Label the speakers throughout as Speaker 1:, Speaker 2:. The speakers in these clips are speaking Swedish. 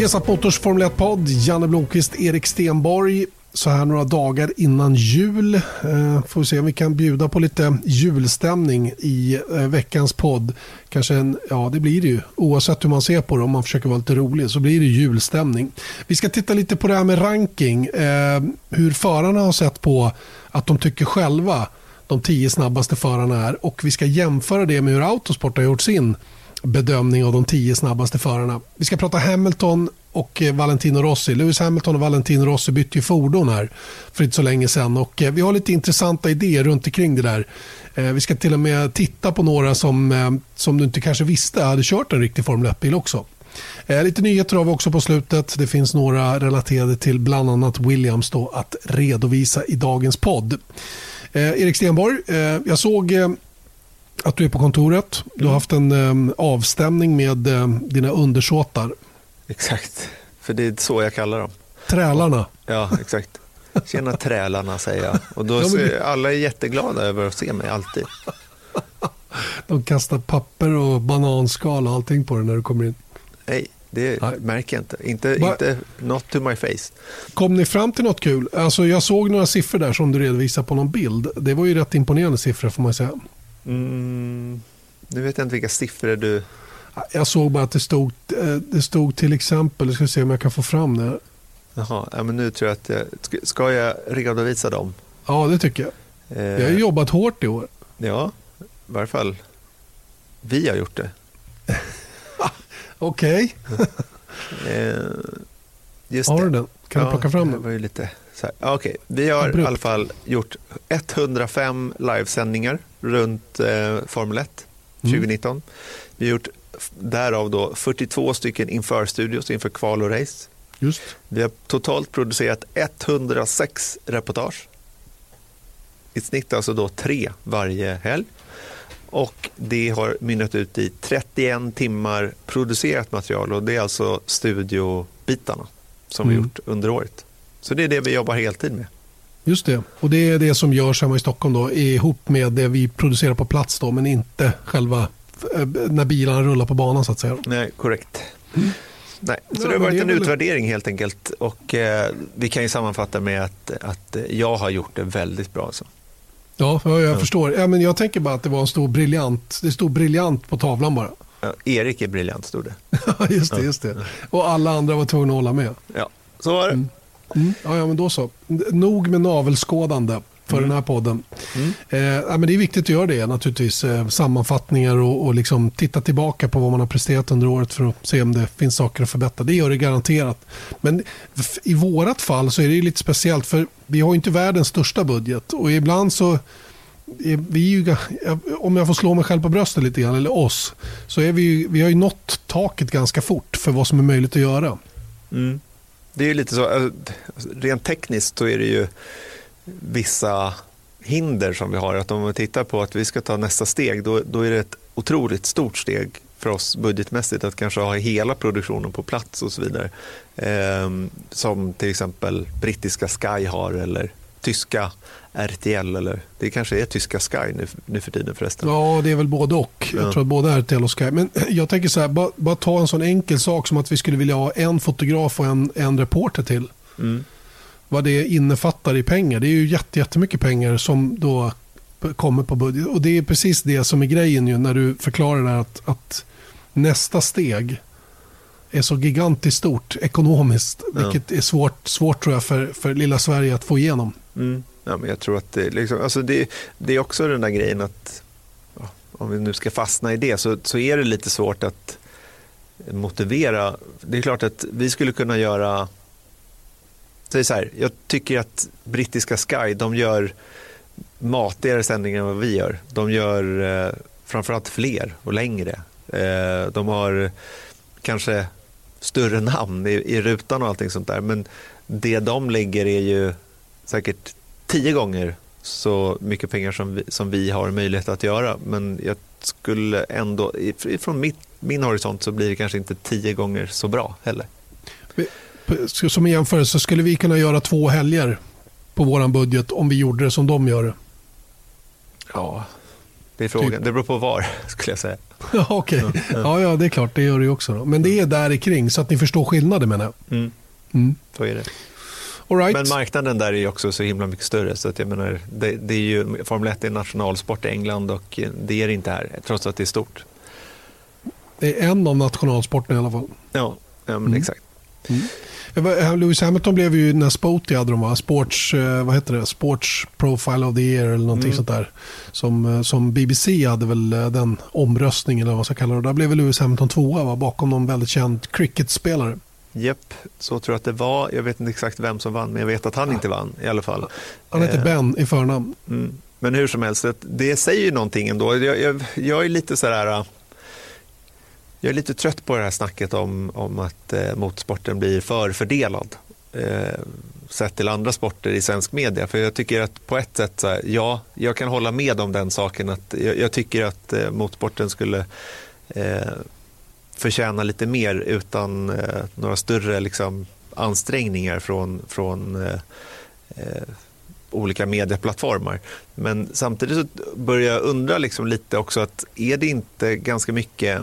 Speaker 1: Vesat Motors Formel 1-podd, Janne Blomqvist, Erik Stenborg. Så här några dagar innan jul. Eh, får vi se om vi kan bjuda på lite julstämning i eh, veckans podd. Kanske en, ja det blir det ju. Oavsett hur man ser på det, om man försöker vara lite rolig, så blir det julstämning. Vi ska titta lite på det här med ranking. Eh, hur förarna har sett på att de tycker själva de tio snabbaste förarna är. Och vi ska jämföra det med hur Autosport har gjort sin bedömning av de tio snabbaste förarna. Vi ska prata Hamilton och eh, Valentino Rossi. Lewis Hamilton och Valentino Rossi bytte ju fordon här för inte så länge sedan och eh, vi har lite intressanta idéer runt omkring det där. Eh, vi ska till och med titta på några som, som du inte kanske visste hade kört en riktig Formel 1-bil också. Lite nyheter har vi också på slutet. Det finns några relaterade till bland annat Williams då att redovisa i dagens podd. Erik Stenborg, jag såg att du är på kontoret. Du har haft en um, avstämning med um, dina undersåtar.
Speaker 2: Exakt, för det är så jag kallar dem.
Speaker 1: Trälarna.
Speaker 2: Ja, exakt. Tjena trälarna säger jag. Och då men... alla är jätteglada över att se mig alltid.
Speaker 1: De kastar papper och bananskal och allting på dig när du kommer in.
Speaker 2: Nej, det Nej. märker jag inte. Inte, Va? inte. Not to my face.
Speaker 1: Kom ni fram till något kul? Alltså, jag såg några siffror där som du redovisade på någon bild. Det var ju rätt imponerande siffror får man säga.
Speaker 2: Mm, nu vet jag inte vilka siffror du...
Speaker 1: Jag såg bara att det stod, eh, det stod till exempel, jag ska se om jag kan få fram det.
Speaker 2: Jaha, ja, men nu tror jag att jag, ska jag redovisa dem?
Speaker 1: Ja, det tycker jag. Eh, vi har jobbat hårt i år.
Speaker 2: Ja, i varje fall vi har gjort det.
Speaker 1: Okej.
Speaker 2: eh,
Speaker 1: har du den? Kan
Speaker 2: ja,
Speaker 1: du plocka fram den?
Speaker 2: Det var ju lite Okej, okay. vi har Abrupt. i alla fall gjort 105 livesändningar runt eh, Formel 1 2019. Mm. Vi har gjort därav då 42 stycken inför-studios inför kval och race.
Speaker 1: Just.
Speaker 2: Vi har totalt producerat 106 reportage. I snitt alltså då tre varje helg. Och det har mynnat ut i 31 timmar producerat material och det är alltså studiobitarna som mm. vi gjort under året. Så det är det vi jobbar heltid med.
Speaker 1: Just det, och det är det som görs hemma i Stockholm då, ihop med det vi producerar på plats då, men inte själva eh, när bilarna rullar på banan så att säga.
Speaker 2: Nej, korrekt. Mm. Nej, så ja, det har varit det en utvärdering helt enkelt och eh, vi kan ju sammanfatta med att, att jag har gjort det väldigt bra. Så.
Speaker 1: Ja, jag ja. förstår. Ja, men jag tänker bara att det var en stor briljant, det stod briljant på tavlan bara.
Speaker 2: Ja, Erik är briljant stod det.
Speaker 1: Just det, just det. Och alla andra var tvungna att hålla med.
Speaker 2: Ja, så var det. Mm.
Speaker 1: Mm. Ja, ja, men då så. Nog med navelskådande för mm. den här podden. Mm. Eh, ja, men det är viktigt att göra det naturligtvis. Eh, sammanfattningar och, och liksom titta tillbaka på vad man har presterat under året för att se om det finns saker att förbättra. Det gör det garanterat. Men i vårat fall så är det lite speciellt för vi har inte världens största budget och ibland så vi ju, om jag får slå mig själv på bröstet lite grann, eller oss, så är vi, vi har ju nått taket ganska fort för vad som är möjligt att göra.
Speaker 2: Mm det är ju lite så, eh, rent tekniskt så är det ju vissa hinder som vi har. Att om vi tittar på att vi ska ta nästa steg, då, då är det ett otroligt stort steg för oss budgetmässigt att kanske ha hela produktionen på plats och så vidare. Eh, som till exempel brittiska Sky har eller tyska RTL eller det kanske är tyska Sky nu, nu för tiden förresten.
Speaker 1: Ja, det är väl både och. Jag ja. tror att både RTL och Sky. Men jag tänker så här, bara, bara, ta en sån enkel sak som att vi skulle vilja ha en fotograf och en, en reporter till. Mm. Vad det innefattar i pengar. Det är ju jättemycket pengar som då kommer på budget. Och det är precis det som är grejen ju när du förklarar det att, att nästa steg är så gigantiskt stort ekonomiskt. Ja. Vilket är svårt, svårt tror jag för, för lilla Sverige att få igenom.
Speaker 2: Mm. Ja, men jag tror att det, liksom, alltså det, det är också den där grejen att om vi nu ska fastna i det så, så är det lite svårt att motivera. Det är klart att vi skulle kunna göra Säg så här, jag tycker att brittiska Sky de gör matigare sändningar än vad vi gör. De gör eh, framförallt fler och längre. Eh, de har kanske större namn i, i rutan och allting sånt där. Men det de lägger är ju säkert tio gånger så mycket pengar som vi, som vi har möjlighet att göra. Men jag skulle ändå, från mitt, min horisont så blir det kanske inte tio gånger så bra heller.
Speaker 1: Som en jämförelse, skulle vi kunna göra två helger på vår budget om vi gjorde det som de gör det?
Speaker 2: Ja, det är frågan. Typ. Det beror på var, skulle jag säga.
Speaker 1: ja, okej. Okay. Ja, ja, det är klart. Det gör det också. Då. Men det är där kring så att ni förstår skillnaden menar jag.
Speaker 2: Mm. Mm. Så är det.
Speaker 1: Right.
Speaker 2: Men marknaden där är också så himla mycket större. Så att jag menar, det, det är ju, Formel 1 är nationalsport i England och det är det inte här, trots att det är stort.
Speaker 1: Det är en av nationalsporterna i alla fall.
Speaker 2: Ja, ja men mm. exakt. Mm.
Speaker 1: Lewis Hamilton blev ju när Spoty hade de va? Sports, eh, vad heter det? Sports Profile of the Year eller någonting mm. sånt där. Som, eh, som BBC hade väl eh, den omröstningen eller vad man ska kalla det. Där blev Lewis Hamilton tvåa va? bakom någon väldigt känd cricketspelare.
Speaker 2: Japp, så tror jag att det var. Jag vet inte exakt vem som vann, men jag vet att han inte vann i alla fall.
Speaker 1: Han heter Ben i förnamn.
Speaker 2: Mm. Men hur som helst, det säger ju någonting ändå. Jag, jag, jag är lite så här jag är lite trött på det här snacket om, om att eh, motorsporten blir förfördelad eh, sett till andra sporter i svensk media. För jag tycker att på ett sätt, så här, ja, jag kan hålla med om den saken. att Jag, jag tycker att eh, motorsporten skulle eh, förtjäna lite mer utan eh, några större liksom, ansträngningar från, från eh, eh, olika medieplattformar. Men samtidigt så börjar jag undra liksom lite också att är det inte ganska mycket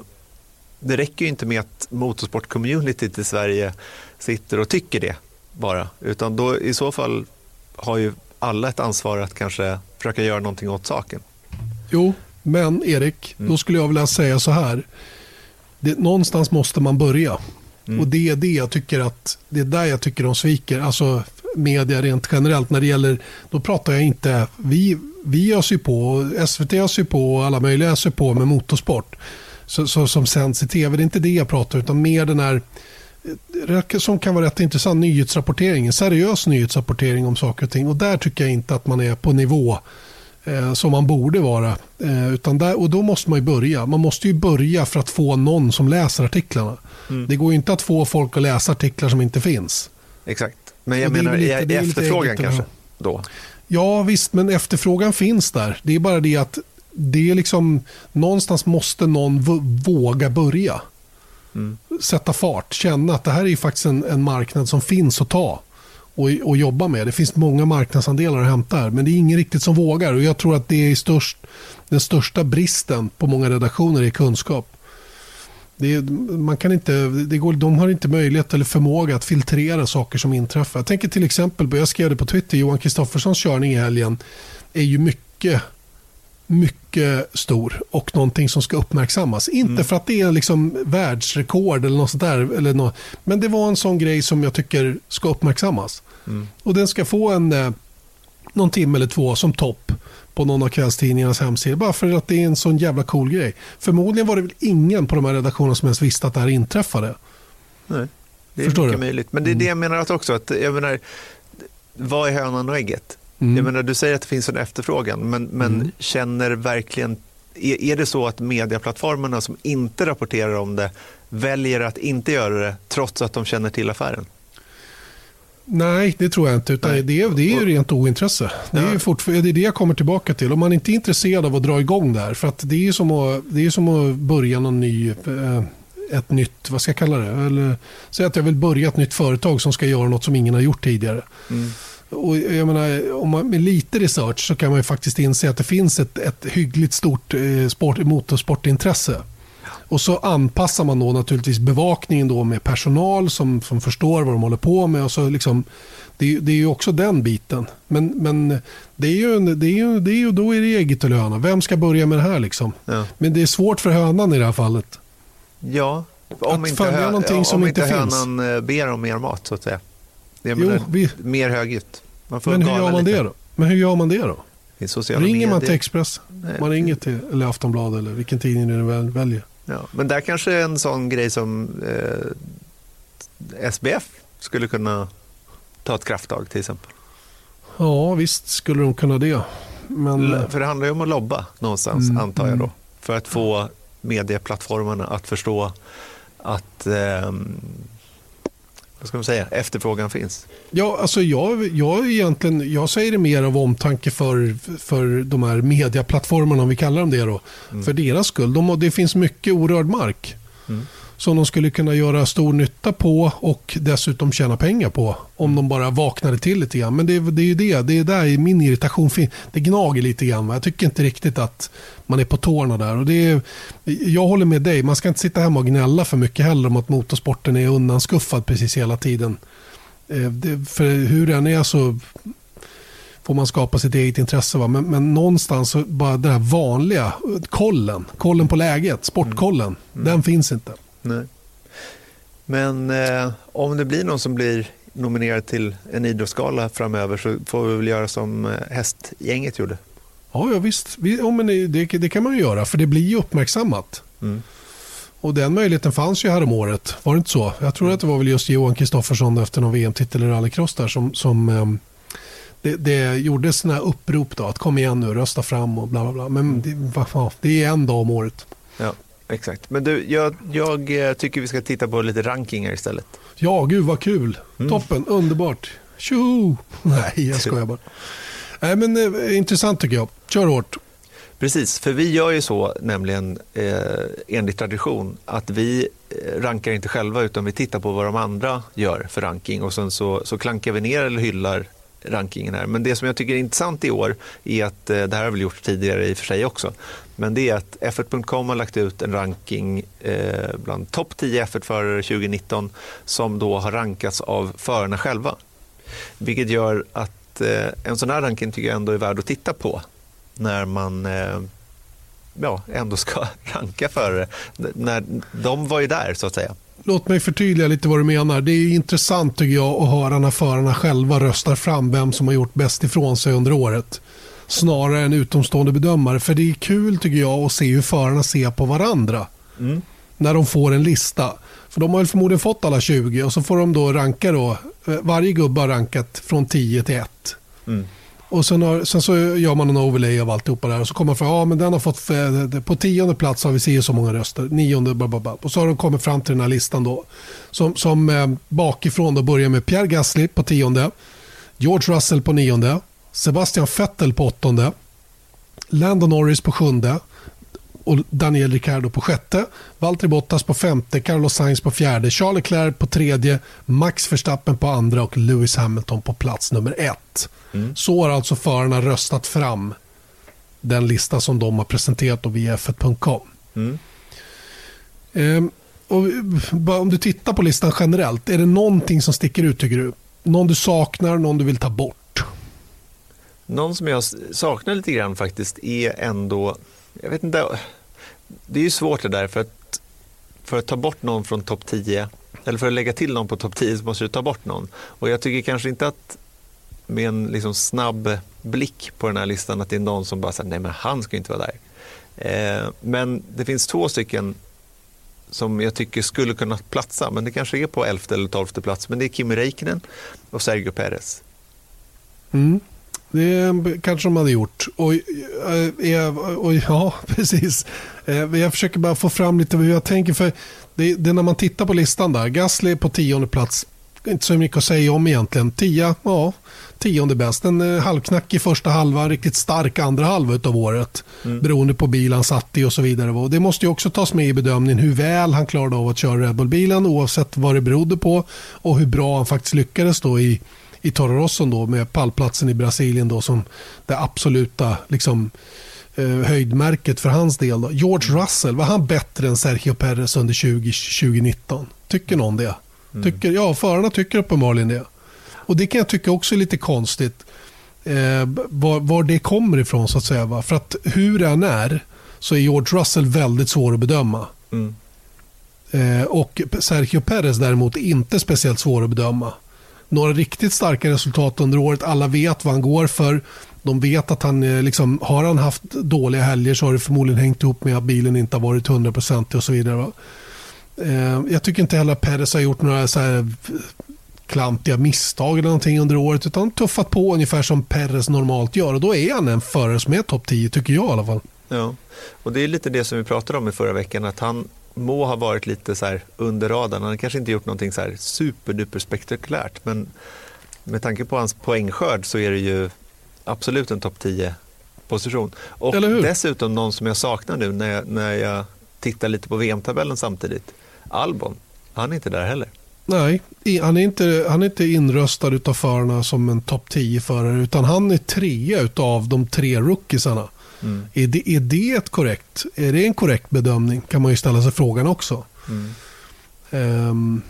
Speaker 2: det räcker ju inte med att motorsportcommunityt i Sverige sitter och tycker det bara, utan då i så fall har ju alla ett ansvar att kanske försöka göra någonting åt saken.
Speaker 1: Jo, men Erik, mm. då skulle jag vilja säga så här. Det, någonstans måste man börja. Mm. Och det är det jag tycker att, det är där jag tycker de sviker. Alltså media rent generellt när det gäller, då pratar jag inte, vi, vi öser ju på, SVT öser på och alla möjliga öser på med motorsport så, så, som sänds i tv. Det är inte det jag pratar utan mer den här eh, som kan vara rätt intressant nyhetsrapportering, en seriös nyhetsrapportering om saker och ting. Och där tycker jag inte att man är på nivå eh, som man borde vara. Eh, utan där, och då måste man ju börja. Man måste ju börja för att få någon som läser artiklarna. Mm. Det går ju inte att få folk att läsa artiklar som inte finns.
Speaker 2: Exakt. Men jag menar lite, i efterfrågan kanske då?
Speaker 1: Ja visst, men efterfrågan finns där. Det är bara det att det är liksom, någonstans måste någon våga börja. Mm. Sätta fart, känna att det här är faktiskt en, en marknad som finns att ta och, och jobba med. Det finns många marknadsandelar att hämta här, men det är ingen riktigt som vågar. Och Jag tror att det är störst, den största bristen på många redaktioner är kunskap. Det man kan inte, det går, de har inte möjlighet eller förmåga att filtrera saker som inträffar. Jag tänker till exempel, jag skrev det på Twitter, Johan Kristofferssons körning i helgen är ju mycket mycket stor och någonting som ska uppmärksammas. Inte mm. för att det är liksom världsrekord eller något sånt där, eller något, men det var en sån grej som jag tycker ska uppmärksammas. Mm. Och den ska få en eh, någon timme eller två som topp på någon av kvällstidningarnas hemsidor. Bara för att det är en sån jävla cool grej. Förmodligen var det väl ingen på de här redaktionerna som ens visste att det här inträffade.
Speaker 2: Nej, det är Förstår mycket du? möjligt. Men det är det jag menar också. Att, jag menar, vad är hönan och ägget? Mm. Jag menar, du säger att det finns en efterfrågan, men, men mm. känner verkligen... Är, är det så att medieplattformarna som inte rapporterar om det väljer att inte göra det trots att de känner till affären?
Speaker 1: Nej, det tror jag inte. Utan det, är, det är ju rent ointresse. Det är, fortfar- det är det jag kommer tillbaka till. Om man inte är intresserad av att dra igång där. För att det är som att, det är som att börja någon ny, eh, ett nytt, vad ska jag kalla det? Eller, säg att jag vill börja ett nytt företag som ska göra något som ingen har gjort tidigare. Mm. Och jag menar, om man, med lite research så kan man ju faktiskt inse att det finns ett, ett hyggligt stort eh, sport, motorsportintresse. Och så anpassar man då naturligtvis bevakningen då med personal som, som förstår vad de håller på med. Och så liksom, det, det är ju också den biten. Men, men det är ju, det är ju, det är ju, då är det eget eller höna. Vem ska börja med det här? Liksom? Ja. Men det är svårt för hönan i det här fallet.
Speaker 2: Ja, om att inte, hö, någonting som om inte, inte hönan eh, ber om mer mat så att säga. Jag jo, vi... Mer högljutt.
Speaker 1: Men hur gör man lite. det då? Men hur gör man det då? Ringer medier. man till Express? Nej. Man ringer till eller Aftonbladet eller vilken tidning du väl väljer.
Speaker 2: Ja, men där kanske en sån grej som eh, SBF skulle kunna ta ett krafttag till exempel.
Speaker 1: Ja, visst skulle de kunna det. Men...
Speaker 2: För det handlar ju om att lobba någonstans, mm, antar jag då. Mm. För att få medieplattformarna att förstå att eh, vad ska man säga, efterfrågan finns.
Speaker 1: Ja, alltså jag, jag, egentligen, jag säger det mer av omtanke för, för de här mediaplattformarna, om vi kallar dem det. Då, mm. För deras skull. De, det finns mycket orörd mark. Mm som de skulle kunna göra stor nytta på och dessutom tjäna pengar på. Om de bara vaknade till lite grann. Men det, det är ju det, det är där min irritation finns. Det gnager lite grann. Jag tycker inte riktigt att man är på tårna där. Och det är, jag håller med dig, man ska inte sitta hemma och gnälla för mycket heller om att motorsporten är undanskuffad precis hela tiden. Eh, det, för hur den är så får man skapa sitt eget intresse. Va? Men, men någonstans bara den här vanliga kollen, kollen på läget, sportkollen, mm. Mm. den finns inte.
Speaker 2: Nej. Men eh, om det blir någon som blir nominerad till en idrottsgala framöver så får vi väl göra som eh, hästgänget gjorde.
Speaker 1: Ja, ja visst. Vi, ja, men det, det, kan man ju göra för det blir ju uppmärksammat. Mm. Och den möjligheten fanns ju här om året. Var det inte så? Jag tror att det var väl just Johan Kristoffersson efter någon VM-titel i rallycross där som, som eh, det, det gjordes sådana här upprop då att kom igen nu, rösta fram och bla bla bla. Men det, det är en dag om året.
Speaker 2: Ja. Exakt. Men du, jag, jag, eh, tycker vi ska titta på lite rankingar istället.
Speaker 1: Ja, gud vad kul. Mm. Toppen, underbart. Tjoho! Nej, jag skojar bara. Nej, men eh, intressant tycker jag. Kör hårt.
Speaker 2: Precis, för vi gör ju så, nämligen eh, enligt tradition, att vi eh, rankar inte själva utan vi tittar på vad de andra gör för ranking och sen så, så klankar vi ner eller hyllar rankingen här. Men det som jag tycker är intressant i år är att, eh, det här har väl gjorts tidigare i och för sig också, men det är att Effort.com har lagt ut en ranking eh, bland topp 10 Effort-förare 2019 som då har rankats av förarna själva. Vilket gör att eh, en sån här ranking tycker jag ändå är värd att titta på när man eh, ja, ändå ska ranka förare. När, de var ju där så att säga.
Speaker 1: Låt mig förtydliga lite vad du menar. Det är intressant tycker jag att höra när förarna själva röstar fram vem som har gjort bäst ifrån sig under året. Snarare än utomstående bedömare. För det är kul tycker jag att se hur förarna ser på varandra. Mm. När de får en lista. För de har väl förmodligen fått alla 20 och så får de då ranka då. Eh, varje gubbe har rankat från 10 till 1. Mm. Och sen, har, sen, så gör man en overlay av alltihopa där och så kommer man fram, ja men den har fått, eh, på tionde plats har vi si så många röster, nionde, blablabla. och så har de kommit fram till den här listan då. Som, som eh, bakifrån då börjar med Pierre Gasly på tionde, George Russell på nionde, Sebastian Vettel på åttonde, Lando Norris på sjunde, och Daniel Ricciardo på sjätte, Valtteri Bottas på femte, Carlos Sainz på fjärde, Charles Leclerc på tredje, Max Verstappen på andra och Lewis Hamilton på plats nummer ett. Mm. Så har alltså förarna röstat fram den lista som de har presenterat via F1.com. Mm. Ehm, om du tittar på listan generellt, är det någonting som sticker ut tycker du? Någon du saknar, någon du vill ta bort?
Speaker 2: Någon som jag saknar lite grann faktiskt är ändå, jag vet inte, det är ju svårt det där för att, för att ta bort någon från topp 10 eller för att lägga till någon på topp 10 så måste du ta bort någon. Och jag tycker kanske inte att med en liksom snabb blick på den här listan att det är någon som bara säger nej men han ska inte vara där. Eh, men det finns två stycken som jag tycker skulle kunna platsa, men det kanske är på elfte eller tolfte plats. Men det är Kimi Räikkönen och Sergio Perez.
Speaker 1: Mm. Det kanske de hade gjort. Och, och, och, ja, precis. Eh, jag försöker bara få fram lite hur jag tänker. För det, det är när man tittar på listan där. Gasly på tionde plats. Inte så mycket att säga om egentligen. Tia, ja, tionde bäst. En eh, halvknackig första halva, riktigt stark andra halva av året. Mm. Beroende på bil han satt i och så vidare. Och det måste ju också tas med i bedömningen hur väl han klarade av att köra Red Bull-bilen oavsett vad det berodde på. Och hur bra han faktiskt lyckades då i i Toro Rosso då med pallplatsen i Brasilien då som det absoluta liksom, eh, höjdmärket för hans del. Då. George Russell, var han bättre än Sergio Perez under 20, 2019? Tycker någon det? Mm. Tycker, ja, förarna tycker uppenbarligen det. Och det kan jag tycka också är lite konstigt. Eh, var, var, det kommer ifrån så att säga. Va? För att hur den är så är George Russell väldigt svår att bedöma. Mm. Eh, och Sergio Perez däremot inte speciellt svår att bedöma några riktigt starka resultat under året. Alla vet vad han går för. De vet att han, eh, liksom, har han haft dåliga helger så har det förmodligen hängt ihop med att bilen inte har varit 100% och så vidare. Eh, jag tycker inte heller att Perez har gjort några så här eh, klantiga misstag eller någonting under året utan tuffat på ungefär som Perez normalt gör och då är han en förare som är topp 10 tycker jag i alla fall.
Speaker 2: Ja, och det är lite det som vi pratade om i förra veckan att han må ha varit lite så här under radarn. Han har kanske inte gjort någonting så här superduper spektakulärt men med tanke på hans poängskörd så är det ju absolut en topp 10 position. Och dessutom någon som jag saknar nu när jag, när jag tittar lite på VM-tabellen samtidigt. Albon, han är inte där heller.
Speaker 1: Nej, han är inte, han är inte inröstad av förarna som en topp 10-förare utan han är trea av de tre rookiesarna. Mm. Är, det, är det ett korrekt, är det en korrekt bedömning kan man ju ställa sig frågan också. Mm. Um,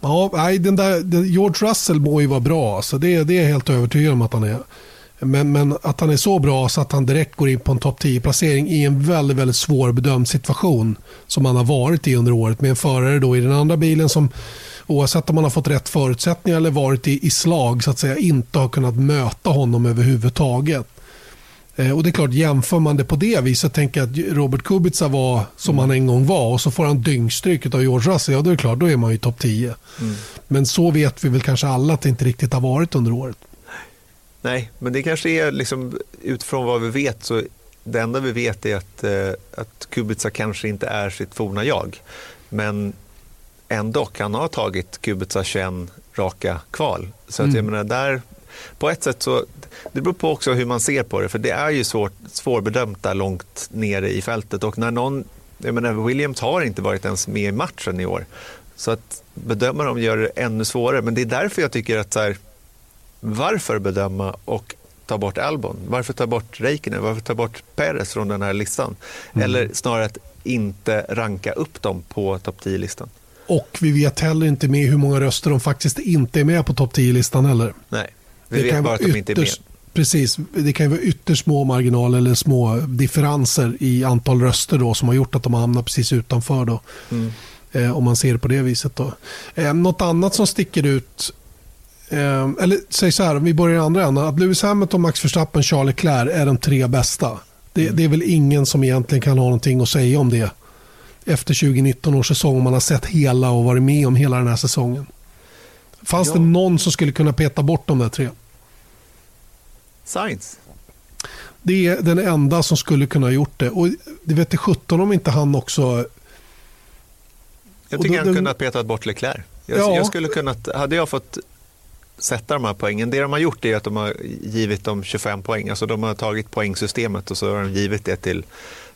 Speaker 1: ja, nej, den där, den, George Russell må ju vara bra, alltså det, det är jag helt övertygad om att han är. Men, men, att han är så bra så att han direkt går in på en topp 10-placering i en väldigt, väldigt svårbedömd situation som han har varit i under året med en förare då i den andra bilen som oavsett om man har fått rätt förutsättningar eller varit i, i slag så att säga inte har kunnat möta honom överhuvudtaget. Eh, och det är klart, jämför man det på det viset, tänker att Robert Kubica var som mm. han en gång var och så får han dyngstryk av George Russell, ja då är det klart, då är man ju topp 10. Mm. Men så vet vi väl kanske alla att det inte riktigt har varit under året.
Speaker 2: Nej, men det kanske är liksom, utifrån vad vi vet så det enda vi vet är att, eh, att Kubica kanske inte är sitt forna jag. Men ändå, han har tagit Kubica 21 raka kval. Så att mm. jag menar, där, på ett sätt så, det beror på också hur man ser på det, för det är ju svårt, svårbedömt där långt nere i fältet. Och när någon, jag menar, Williams har inte varit ens med i matchen i år. Så att bedöma dem gör det ännu svårare. Men det är därför jag tycker att så här, varför bedöma och ta bort Albon? Varför ta bort Räikkönen? Varför ta bort Perez från den här listan? Mm. Eller snarare att inte ranka upp dem på topp 10-listan.
Speaker 1: Och vi vet heller inte med hur många röster de faktiskt inte är med på topp 10-listan heller.
Speaker 2: Nej, vi det vet bara att de inte är med.
Speaker 1: Precis, det kan vara ytterst små marginaler eller små differenser i antal röster då, som har gjort att de hamnar precis utanför. Då. Mm. Eh, om man ser det på det viset. Då. Eh, något annat som sticker ut Eh, eller säg så här, om vi börjar i andra änden. Att Lewis Hamilton, Max Verstappen, Charles Leclerc är de tre bästa. Det, mm. det, är väl ingen som egentligen kan ha någonting att säga om det. Efter 2019 års säsong, om man har sett hela och varit med om hela den här säsongen. Fanns ja. det någon som skulle kunna peta bort de där tre?
Speaker 2: Science.
Speaker 1: Det är den enda som skulle kunna ha gjort det. Och det vet det 17 om inte han också...
Speaker 2: Jag tycker då, han kunde ha petat bort Leclerc. Jag, ja. jag skulle kunnat, hade jag fått sätta de här poängen. Det de har gjort är att de har givit dem 25 poäng. Alltså de har tagit poängsystemet och så har de givit det till,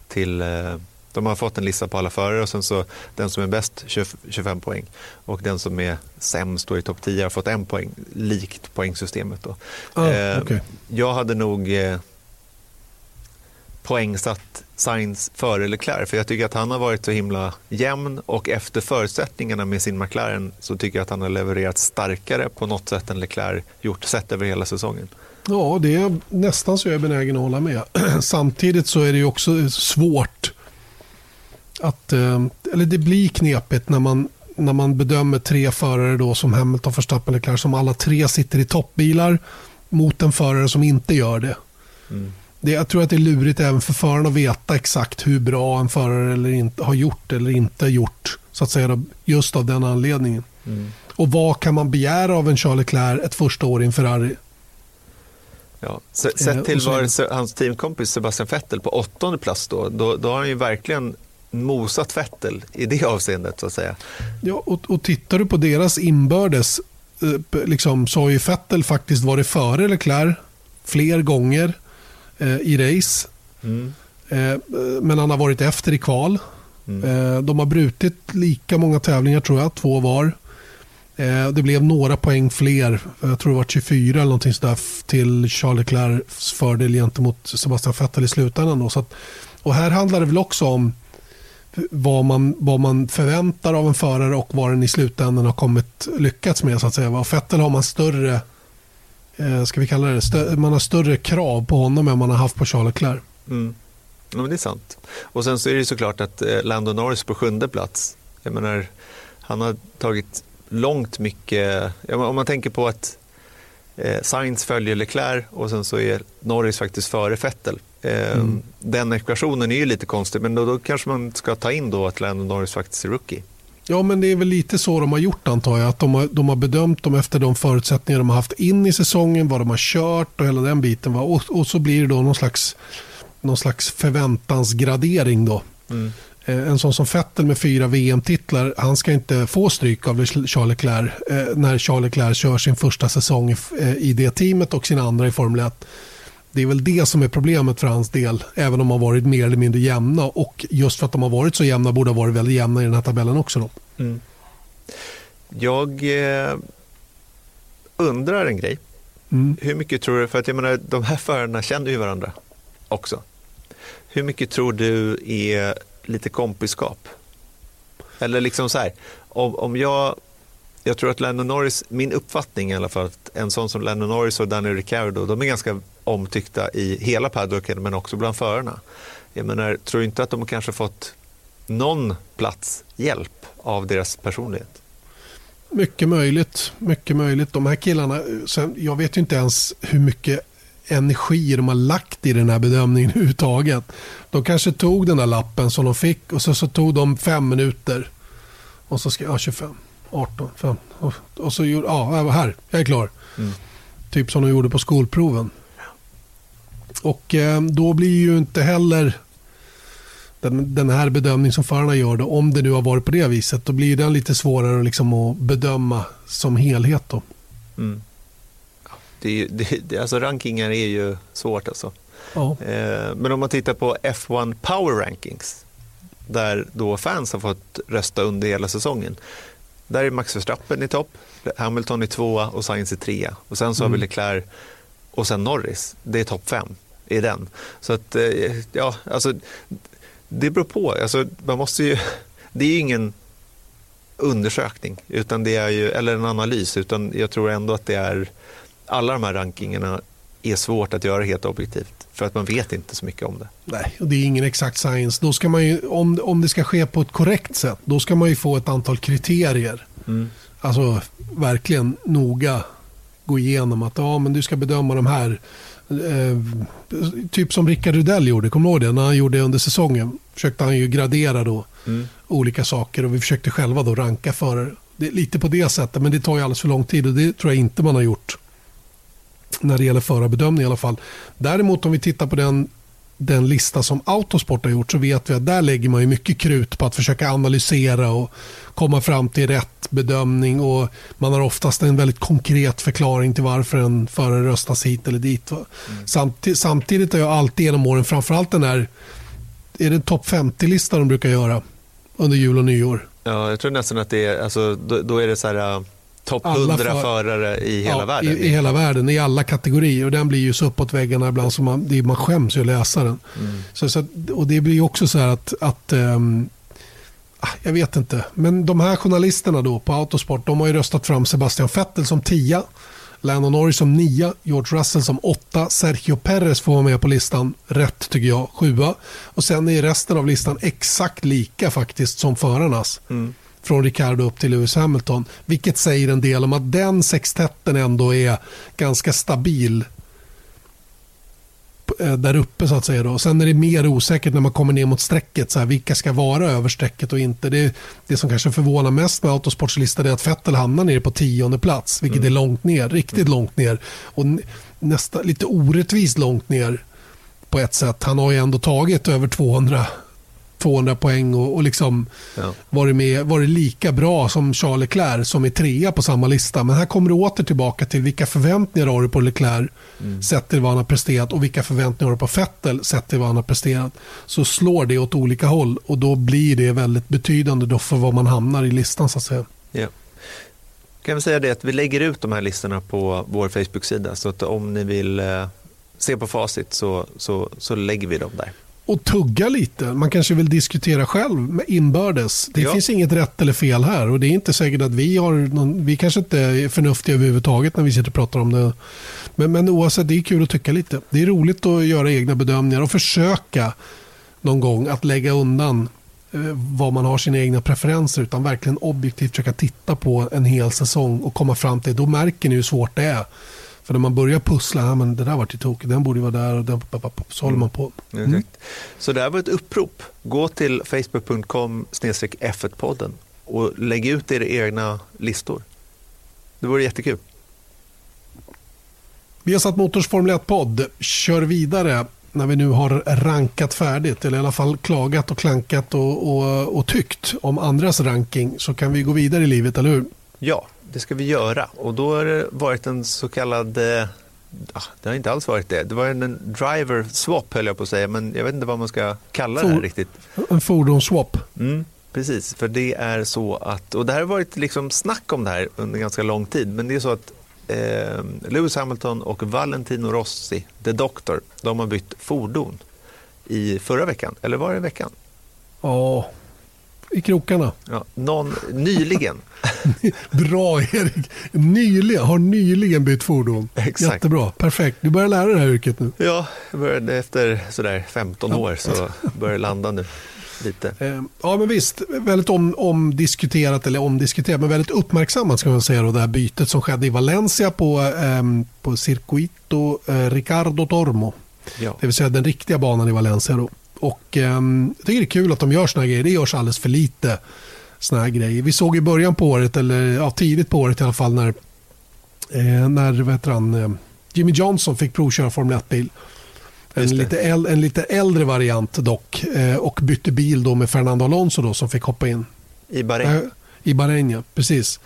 Speaker 2: till eh, de har fått en lista på alla förare och sen så den som är bäst 25 poäng och den som är sämst då i topp 10 har fått en poäng, likt poängsystemet. Då.
Speaker 1: Ah, eh, okay.
Speaker 2: Jag hade nog eh, poängsatt Sainz före Leclerc. För jag tycker att han har varit så himla jämn och efter förutsättningarna med sin McLaren så tycker jag att han har levererat starkare på något sätt än Leclerc gjort sett över hela säsongen.
Speaker 1: Ja, det är nästan så jag är benägen att hålla med. Samtidigt så är det också svårt att, eh, eller det blir knepigt när man, när man bedömer tre förare då som Hamilton, Verstappen, Leclerc som alla tre sitter i toppbilar mot en förare som inte gör det. Mm det, jag tror att det är lurigt även för föraren att veta exakt hur bra en förare eller inte, har gjort eller inte gjort. Så att säga just av den anledningen. Mm. Och vad kan man begära av en Charles Leclerc ett första år i en Ferrari?
Speaker 2: Ja, sett eh, till var hans teamkompis Sebastian Vettel på åttonde plats då, då, då har han ju verkligen mosat Vettel i det avseendet så att säga.
Speaker 1: Ja, och, och tittar du på deras inbördes eh, liksom, så har ju Vettel faktiskt varit före Leclerc fler gånger eh, i race. Mm. Eh, men han har varit efter i kval. Mm. Eh, de har brutit lika många tävlingar tror jag, två var. Eh, det blev några poäng fler, jag tror det var 24 eller någonting sådär till Charles Leclercs fördel gentemot Sebastian Vettel i slutändan. Då. Så att, och här handlar det väl också om vad man, vad man förväntar av en förare och vad den i slutändan har kommit lyckats med. så att säga. Och Fettel har man större eh, ska vi kalla det, man har större krav på honom än man har haft på Charles Leclerc.
Speaker 2: Mm. Ja, men det är sant. Och sen så är det såklart att eh, Lando Norris på sjunde plats, jag menar, han har tagit långt mycket, om man tänker på att eh, Sainz följer Leclerc och sen så är Norris faktiskt före Vettel. Eh, mm. Den ekvationen är ju lite konstig, men då, då kanske man ska ta in då att Lando Norris faktiskt är rookie.
Speaker 1: Ja, men det är väl lite så de har gjort antar jag. Att de har, de har bedömt dem efter de förutsättningar de har haft in i säsongen, vad de har kört och hela den biten. Va? Och, och så blir det då någon slags, någon slags förväntansgradering då. Mm. Eh, en sån som Vettel med fyra VM-titlar, han ska inte få stryk av Charles Leclerc eh, när Charles Leclerc kör sin första säsong i det teamet och sin andra i Formel 1. Det är väl det som är problemet för hans del, även om de har varit mer eller mindre jämna. Och just för att de har varit så jämna borde ha varit väldigt jämna i den här tabellen också. Då. Mm.
Speaker 2: Jag eh, undrar en grej. Mm. Hur mycket tror du, för att jag menar, de här förarna känner ju varandra också. Hur mycket tror du är lite kompiskap? Eller liksom så här, om, om jag, jag tror att Lennon Norris, min uppfattning i alla fall, att en sån som Lennon Norris och Daniel Ricciardo, de är ganska omtyckta i hela paddocken men också bland förarna. Jag menar, tror du inte att de kanske fått någon plats hjälp av deras personlighet?
Speaker 1: Mycket möjligt. Mycket möjligt. De här killarna, sen, jag vet ju inte ens hur mycket energi de har lagt i den här bedömningen överhuvudtaget. De kanske tog den där lappen som de fick och så, så tog de fem minuter. Och så skrev ja, 25, 18, 5. Och, och så gjorde, ja, här, jag är klar. Mm. Typ som de gjorde på skolproven. Och eh, då blir ju inte heller den, den här bedömningen som förarna gör, då, om det nu har varit på det viset, då blir den lite svårare liksom att bedöma som helhet. Då. Mm.
Speaker 2: Det, det, det, alltså rankingar är ju svårt alltså. Ja. Eh, men om man tittar på F1 Power Rankings, där då fans har fått rösta under hela säsongen. Där är Max Verstappen i topp, Hamilton i tvåa och Sainz i trea. Och sen så mm. har vi mm. Leclerc och sen Norris. Det är topp fem i den. Så att, eh, ja, alltså det beror på. Alltså, man måste ju, det är ju ingen undersökning utan det är ju, eller en analys, utan jag tror ändå att det är alla de här rankingarna är svårt att göra helt objektivt för att man vet inte så mycket om det.
Speaker 1: Nej, och det är ingen exakt science. Då ska man ju, om, om det ska ske på ett korrekt sätt, då ska man ju få ett antal kriterier. Mm. Alltså verkligen noga gå igenom att ja, men du ska bedöma de här Eh, typ som Rickard Rudell gjorde, kommer du ihåg det? När han gjorde det under säsongen försökte han ju gradera då mm. olika saker och vi försökte själva då ranka förare. lite på det sättet, men det tar ju alldeles för lång tid och det tror jag inte man har gjort när det gäller förarbedömning i alla fall. Däremot om vi tittar på den den lista som Autosport har gjort så vet vi att där lägger man ju mycket krut på att försöka analysera och komma fram till rätt bedömning och man har oftast en väldigt konkret förklaring till varför en förare röstas hit eller dit. Mm. Samtid samtidigt har jag alltid genom åren, framförallt den här, är det topp 50-lista de brukar göra under jul och nyår?
Speaker 2: Ja, jag tror nästan att det är, alltså, då, då är det så här Topp 100 för... förare i hela ja, världen?
Speaker 1: I, I, hela världen, i alla kategorier. Och den blir ju så uppåt väggarna ibland så man, det, man skäms ju att läsa den. Mm. Så, så, och det blir ju också så här att, att um, jag vet inte. Men de här journalisterna då på Autosport, de har ju röstat fram Sebastian Vettel som tia. Lando Norris som nia, George Russell som åtta, Sergio Perez får vara med på listan, rätt tycker jag, sjua. Och sen är resten av listan exakt lika faktiskt som förarnas. Mm från Ricardo upp till Lewis Hamilton. Vilket säger en del om att den sextetten ändå är ganska stabil eh, där uppe så att säga. Då. Sen är det mer osäkert när man kommer ner mot strecket. Så här, vilka ska vara över strecket och inte. Det, det som kanske förvånar mest med Autosports lista är att Vettel hamnar nere på tionde plats. Vilket mm. är långt ner, riktigt mm. långt ner. Och nästa, lite orättvist långt ner på ett sätt. Han har ju ändå tagit över 200 200 poäng och, och liksom ja. varit, med, varit lika bra som Charles Leclerc som är trea på samma lista. Men här kommer du åter tillbaka till vilka förväntningar har du på Leclerc mm. sett till vad han har presterat och vilka förväntningar har du på Vettel sett till vad han har presterat. Så slår det åt olika håll och då blir det väldigt betydande då för var man hamnar i listan så att säga.
Speaker 2: Ja. Kan vi säga det att vi lägger ut de här listorna på vår Facebook-sida så att om ni vill eh, se på facit så, så, så lägger vi dem där
Speaker 1: och tugga lite. Man kanske vill diskutera själv med inbördes. Det ja. finns inget rätt eller fel här och det är inte säkert att vi har någon, vi kanske inte är förnuftiga överhuvudtaget när vi sitter och pratar om det. Men, men oavsett, det är kul att tycka lite. Det är roligt att göra egna bedömningar och försöka någon gång att lägga undan eh, vad man har sina egna preferenser utan verkligen objektivt försöka titta på en hel säsong och komma fram till, då märker ni hur svårt det är för när man börjar pussla, ja, men det där var ju tokigt, den borde vara där och den, så håller man på.
Speaker 2: Mm. Så det här var ett upprop. Gå till facebook.com F1-podden och lägg ut era egna listor. Det vore jättekul.
Speaker 1: Vi har satt Motors Formel 1-podd kör vidare när vi nu har rankat färdigt, eller i alla fall klagat och klankat och, och, och tyckt om andras ranking, så kan vi gå vidare i livet, eller hur?
Speaker 2: Ja, det ska vi göra. Och då har det varit en så kallad eh, det har inte alls varit det. Det var en driver swap höll jag på att säga, men jag vet inte vad man ska kalla For, det här riktigt.
Speaker 1: En fordonsswap.
Speaker 2: Mm, precis, för det är så att, och det här har varit liksom snack om det här under ganska lång tid, men det är så att eh, Lewis Hamilton och Valentino Rossi, The Doctor, de har bytt fordon i förra veckan, eller var det veckan?
Speaker 1: Ja, i krokarna.
Speaker 2: Ja, någon, nyligen.
Speaker 1: Bra Erik. Nyligen, har nyligen bytt fordon. Exakt. Jättebra, perfekt. Du börjar lära dig det här yrket nu.
Speaker 2: Ja, jag började efter sådär 15 år så börjar det landa nu. Lite.
Speaker 1: Eh, ja men visst, väldigt om, omdiskuterat, eller omdiskuterat, men väldigt uppmärksammat ska man säga då, det här bytet som skedde i Valencia på, eh, på Circuito eh, Ricardo Tormo. Ja. Det vill säga den riktiga banan i Valencia. Då. Och eh, jag tycker det är kul att de gör såna här grejer. Det görs alldeles för lite såna här grejer. Vi såg i början på året, eller ja, tidigt på året i alla fall, när, eh, när vet han, eh, Jimmy Johnson fick provköra Formel 1-bil. En lite, äldre, en lite äldre variant dock. Eh, och bytte bil då med Fernando Alonso då, som fick hoppa in.
Speaker 2: I Bahrain? Eh,
Speaker 1: I Bahrain, ja. Precis.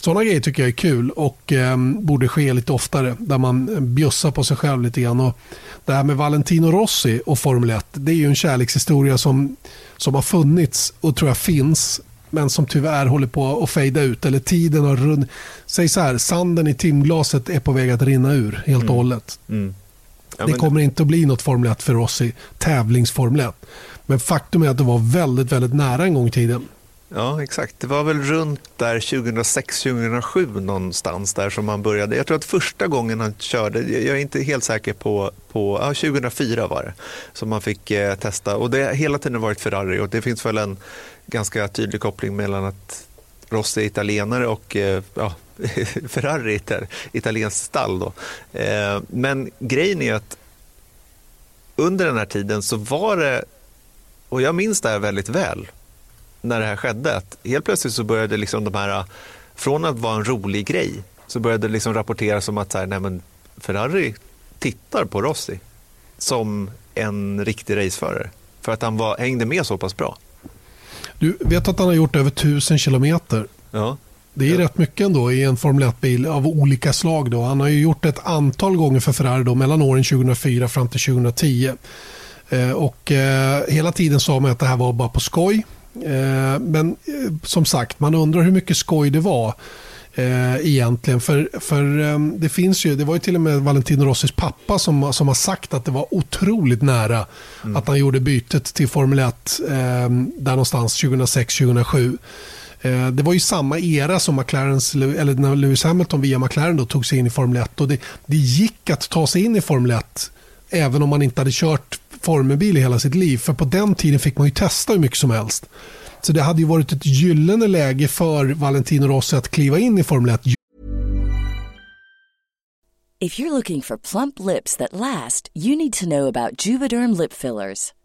Speaker 1: Sådana grejer tycker jag är kul och eh, borde ske lite oftare. Där man bjussar på sig själv lite grann. Och det här med Valentino Rossi och Formel 1. Det är ju en kärlekshistoria som, som har funnits och tror jag finns. Men som tyvärr håller på att fejda ut. Eller tiden har runnit. Säg så här, sanden i timglaset är på väg att rinna ur helt och mm. hållet. Mm. Ja, det kommer inte att bli något Formel 1 för oss i tävlingsformel 1. Men faktum är att det var väldigt, väldigt nära en gång i tiden.
Speaker 2: Ja, exakt. Det var väl runt där 2006-2007 någonstans där som han började. Jag tror att första gången han körde, jag är inte helt säker på, på ja, 2004 var det, som han fick eh, testa. Och det har hela tiden varit Ferrari och det finns väl en ganska tydlig koppling mellan att Rossi är italienare och eh, ja, Ferrari är italienskt stall. Då. Eh, men grejen är att under den här tiden så var det, och jag minns det här väldigt väl, när det här skedde, att helt plötsligt så började liksom de här, från att vara en rolig grej, så började det liksom rapporteras om att så här, nej men Ferrari tittar på Rossi som en riktig raceförare för att han var, hängde med så pass bra.
Speaker 1: Du vet att han har gjort över tusen kilometer.
Speaker 2: Ja.
Speaker 1: Det är ja. rätt mycket ändå i en Formel 1-bil av olika slag. Då. Han har ju gjort ett antal gånger för Ferrari då, mellan åren 2004 fram till 2010. Eh, och eh, hela tiden sa man att det här var bara på skoj. Eh, men eh, som sagt, man undrar hur mycket skoj det var eh, egentligen. För, för eh, det finns ju, det var ju till och med Valentino Rossis pappa som, som har sagt att det var otroligt nära mm. att han gjorde bytet till Formel 1 eh, där någonstans 2006-2007. Eh, det var ju samma era som McLarens, eller när Lewis Hamilton via McLaren då tog sig in i Formel 1. Och det, det gick att ta sig in i Formel 1 även om man inte hade kört formelbil i hela sitt liv. För på den tiden fick man ju testa hur mycket som helst. Så det hade ju varit ett gyllene läge för Valentino Rossi att kliva in i Formel 1.
Speaker 3: If you're looking for plump lips that last, you need to know about Juvederm lip fillers.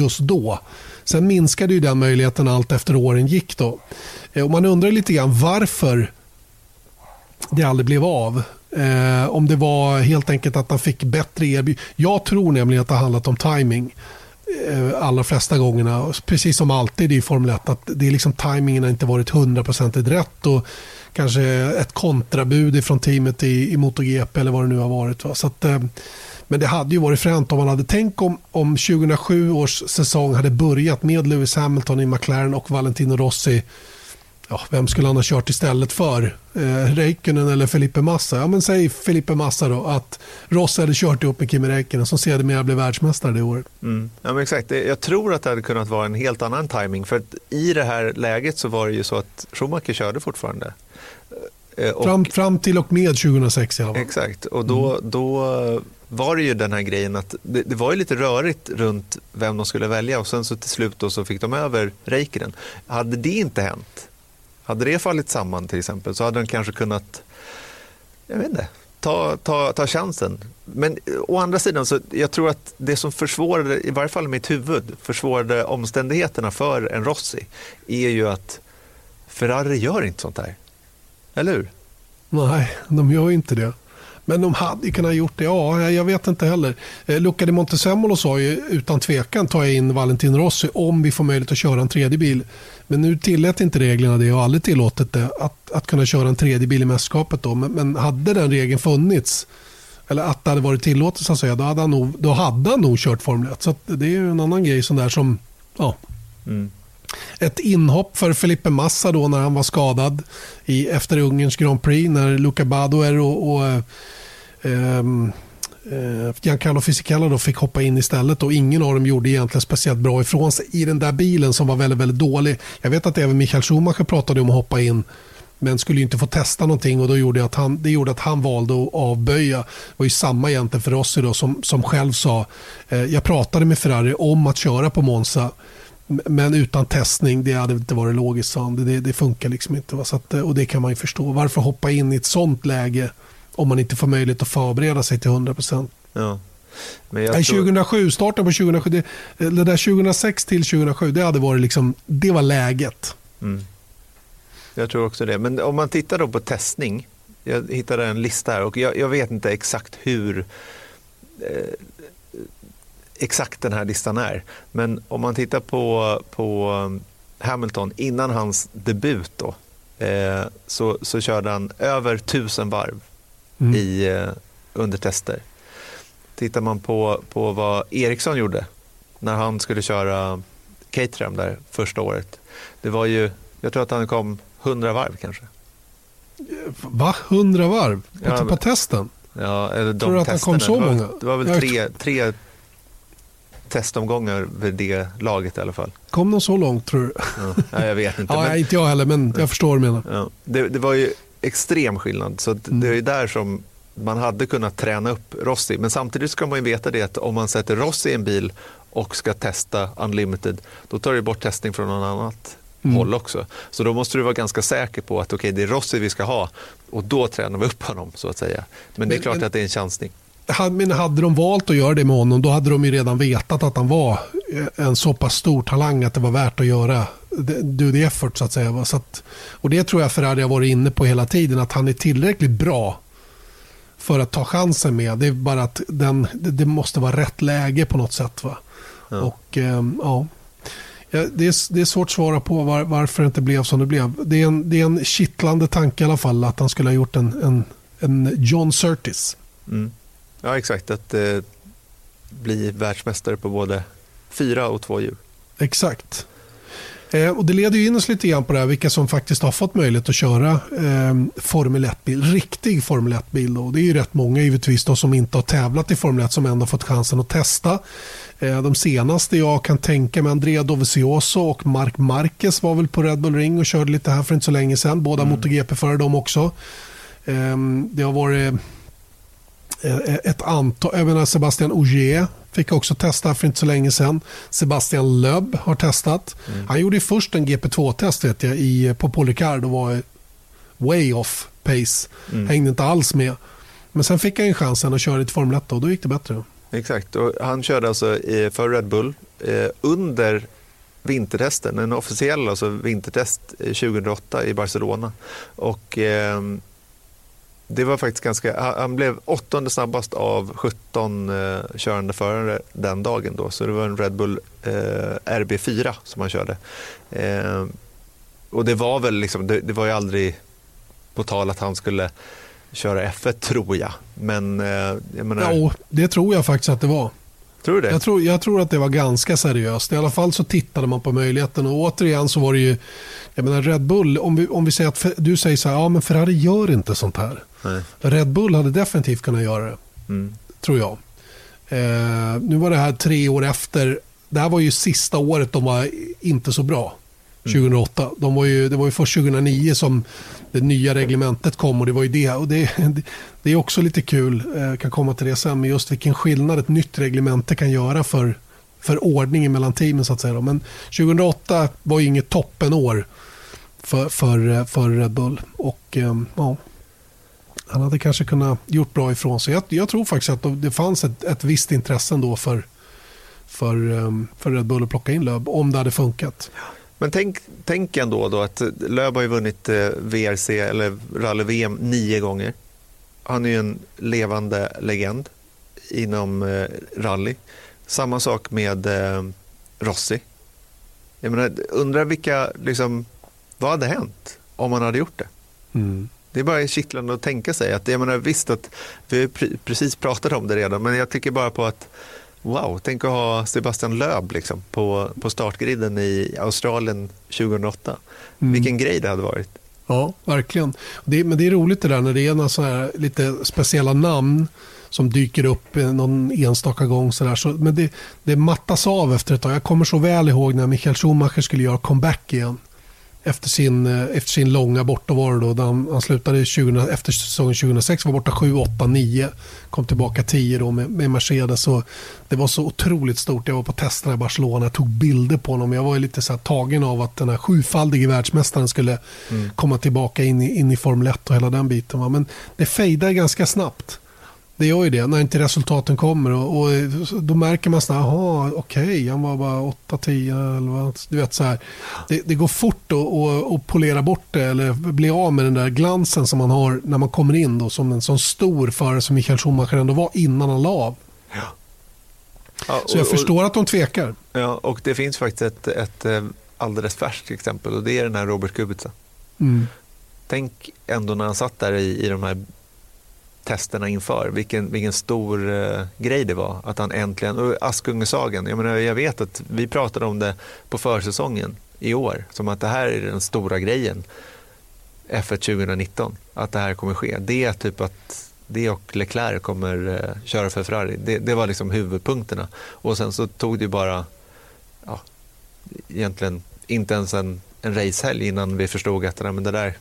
Speaker 1: just då. Sen minskade ju den möjligheten allt efter åren gick. då. Eh, och man undrar lite grann varför det aldrig blev av. Eh, om det var helt enkelt att han fick bättre erbjudanden. Jag tror nämligen att det har handlat om timing eh, allra flesta gångerna. Precis som alltid i Formel 1. Att det är liksom tajmingen har inte varit hundraprocentigt rätt. Och kanske ett kontrabud från teamet i, i MotoGP eller vad det nu har varit. Va? Så att, eh, men det hade ju varit fränt om man hade tänkt om, om 2007 års säsong hade börjat med Lewis Hamilton i McLaren och Valentino Rossi. Ja, vem skulle han ha kört istället för? Eh, Räikkönen eller Felipe Massa? Ja, men säg Felipe Massa då. Att Rossi hade kört ihop med Kimi Räikkönen som sedermera blev världsmästare det året.
Speaker 2: Mm. Ja, men exakt. Jag tror att det hade kunnat vara en helt annan timing för att i det här läget så var det ju så att Schumacher körde fortfarande. Eh, och-
Speaker 1: Fram, fram till och med 2006 i alla fall.
Speaker 2: Exakt, och då, då var det ju den här grejen att det, det var ju lite rörigt runt vem de skulle välja och sen så till slut då så fick de över Räikkönen. Hade det inte hänt, hade det fallit samman till exempel så hade de kanske kunnat, jag vet inte, ta, ta, ta chansen. Men å andra sidan så jag tror att det som försvårade, i varje fall i mitt huvud, försvårade omständigheterna för en Rossi är ju att Ferrari gör inte sånt här. Eller hur?
Speaker 1: Nej, de gör inte det. Men de hade kunnat gjort det. Ja, jag- vet inte heller. Eh, Luca di Montezemolo sa ju utan tvekan tar jag in Valentino Rossi om vi får möjlighet att köra en tredje bil. Men nu tillät inte reglerna det och aldrig tillåtit det att, att kunna köra en tredje bil i mästerskapet. Då. Men, men hade den regeln funnits eller att det hade varit tillåtet så att säga, då hade han nog, då hade han nog kört Formel 1. Så det är ju en annan grej sån där som ja,
Speaker 2: Mm.
Speaker 1: ett inhopp för Felipe Massa då när han var skadad i, efter Ungerns Grand Prix när Luca Badoer och, och Ehm, eh, Giancarlo Fisichella då fick hoppa in istället och ingen av dem gjorde egentligen speciellt bra ifrån sig i den där bilen som var väldigt, väldigt dålig. Jag vet att även Michael Schumacher pratade om att hoppa in men skulle ju inte få testa någonting och då gjorde att han, det gjorde att han valde att avböja. Det var ju samma egentligen för oss idag som, som själv sa, eh, jag pratade med Ferrari om att köra på Monza men utan testning, det hade inte varit logiskt, sa han. Det, det, det funkar liksom inte. Va? Så att, eh, och det kan man ju förstå. Varför hoppa in i ett sånt läge om man inte får möjlighet att förbereda sig till 100%?
Speaker 2: Ja. Men jag
Speaker 1: Nej,
Speaker 2: tror-
Speaker 1: 2007, starten på 2007, det, det där 2006 till 2007, det hade varit liksom, det var läget.
Speaker 2: Mm. Jag tror också det. Men om man tittar då på testning. Jag hittade en lista här och jag, jag vet inte exakt hur eh, exakt den här listan är. Men om man tittar på, på um, Hamilton innan hans debut då, eh, så, så körde han över tusen varv
Speaker 1: Mm.
Speaker 2: i, eh, under tester. Tittar man på, på vad Eriksson gjorde när han skulle köra Caterham där första året. Det var ju, jag tror att han kom 100 varv kanske.
Speaker 1: Va? 100 varv? På,
Speaker 2: Ja,
Speaker 1: på testen?
Speaker 2: Ja, eller de
Speaker 1: Tror du att han kom så
Speaker 2: det var,
Speaker 1: många?
Speaker 2: Det var väl tre, tre testomgångar vid det laget i alla fall.
Speaker 1: Kom de så långt tror du?
Speaker 2: Ja. Jag vet inte.
Speaker 1: Ja,
Speaker 2: men,
Speaker 1: inte jag heller, men jag förstår vad du menar.
Speaker 2: ja, det, det var ju extrem skillnad. Så det är där som man hade kunnat träna upp Rossi. Men samtidigt ska man ju veta det att om man sätter Rossi i en bil och ska testa Unlimited, då tar det bort testning från någon annat
Speaker 1: Mm.
Speaker 2: håll också. Så då måste du vara ganska säker på att okej, det är Rossi vi ska ha och då tränar vi upp honom så att säga. Men det är klart
Speaker 1: men-
Speaker 2: att det är en chansning.
Speaker 1: Men hade de valt att göra det med honom då hade de ju redan vetat att han var eh, en så pass stor talang att det var värt att göra do the effort så att säga. Så att, och det tror jag Ferrari har varit inne på hela tiden att han är tillräckligt bra för att ta chansen med. Det är bara att den, det, måste vara rätt läge på något sätt. Va?
Speaker 2: Ja.
Speaker 1: Och ehm. Ja, det, är, det är svårt att svara på var, varför det inte blev som det blev. Det är, en, det är en kittlande tanke i alla fall att han skulle ha gjort en, en, en John Surtis.
Speaker 2: Mm. Ja, exakt. Att eh, bli världsmästare på både fyra och två hjul.
Speaker 1: Exakt. Eh, och det leder ju in oss lite grann på det här, vilka som faktiskt har fått möjlighet att köra eh, Formel 1-bil, riktig Formel 1-bil. Det är ju rätt många givetvis då, som inte har tävlat i Formel 1 som ändå fått chansen att testa. Eh, de senaste jag kan tänka mig, Andrea Dovizioso och Mark Marquez var väl på Red Bull Ring och körde lite här för inte så länge sedan. Båda mm. MotoGP-förare de också. Eh, det har varit ett antal, även Sebastian Ogier Fick också testa för inte så länge sedan. Sebastian Löb har testat. Mm. Han gjorde först en GP2-test vet jag, i, på Paul Ricard och var way off pace. Mm. Hängde inte alls med. Men sen fick han chansen att köra lite Formel 1 och då gick det bättre.
Speaker 2: Exakt, och han körde alltså för Red Bull eh, under vintertesten, en officiell alltså vintertest 2008 i Barcelona. Och eh, det var faktiskt ganska, han blev åttonde snabbast av 17 eh, körande förare den dagen. Då, så det var en Red Bull eh, RB4 som han körde. Eh, och det var väl liksom, det, det, var ju aldrig på tal att han skulle köra F1 tror jag. Men, eh, jag menar...
Speaker 1: Ja, det tror jag faktiskt att det var.
Speaker 2: Tror du det?
Speaker 1: Jag tror, jag tror att det var ganska seriöst. I alla fall så tittade man på möjligheten och återigen så var det ju, jag menar Red Bull, om vi, om vi säger att du säger så här, ja men Ferrari gör inte sånt här. Nej. Red Bull hade definitivt kunnat göra det, mm. tror jag. Eh, nu var det här tre år efter, det här var ju sista året de var inte så bra. 2008. Mm. De var ju, det var ju först 2009 som det nya reglementet kom och det var ju det. Och det, det är också lite kul, jag eh, kan komma till det sen, med just vilken skillnad ett nytt reglemente kan göra för, för ordningen mellan teamen. så att säga. Men 2008 var ju inget toppenår för, för, för Red Bull. Och eh, ja, han hade kanske kunnat gjort bra ifrån sig. Jag, jag tror faktiskt att det fanns ett, ett visst intresse ändå för, för, eh, för Red Bull att plocka in Löb om det hade funkat.
Speaker 2: Men tänk, tänk ändå då att Löb har ju vunnit VRC eller rally-VM nio gånger. Han är ju en levande legend inom eh, rally. Samma sak med eh, Rossi. Jag menar, undrar vilka, liksom, vad hade hänt om han hade gjort det? Mm. Det är bara kittlande att tänka sig. Att, jag menar, visst att vi har precis pratat om det redan, men jag tycker bara på att wow, tänk att ha Sebastian Löb liksom, på, på startgriden i Australien 2008. Mm. Vilken grej det hade varit.
Speaker 1: Ja, verkligen. Det, men det är roligt det där när det är några så här lite speciella namn som dyker upp någon enstaka gång. Så där. Så, men det, det mattas av efter ett tag. Jag kommer så väl ihåg när Michael Schumacher skulle göra comeback igen efter sin, eh, efter sin långa bortovaro. Då, han, han slutade 20, efter säsongen 2006, var borta 7, 8, 9. Kom tillbaka 10 då med, med Mercedes. Så det var så otroligt stort. Jag var på testerna i Barcelona, jag tog bilder på honom. Jag var lite så tagen av att den här sjufaldige världsmästaren skulle mm. komma tillbaka in i, in i Formel 1 och hela den biten. Va? Men det fejdade ganska snabbt. Det gör ju det när inte resultaten kommer. Och, och då märker man att okej, okay, han var bara 8, 10, 11. Du vet, så här. Det, det går fort att polera bort det eller bli av med den där glansen som man har när man kommer in då, som en sån stor förare som Michael Schumacher ändå var innan han la av. Ja. Ja, och, så jag förstår att de tvekar.
Speaker 2: Ja, och det finns faktiskt ett, ett eh, alldeles färskt exempel och det är den här Robert Kubica. Mm. Tänk ändå när han satt där i, i de här testerna inför. Vilken, vilken stor eh, grej det var att han äntligen, och Askungesagan, jag, menar, jag vet att vi pratade om det på försäsongen i år, som att det här är den stora grejen F1 2019, att det här kommer ske. Det är typ att det och Leclerc kommer eh, köra för Ferrari. Det, det, var liksom huvudpunkterna. Och sen så tog det bara, ja, egentligen inte ens en, en racehelg innan vi förstod att nej, men det där,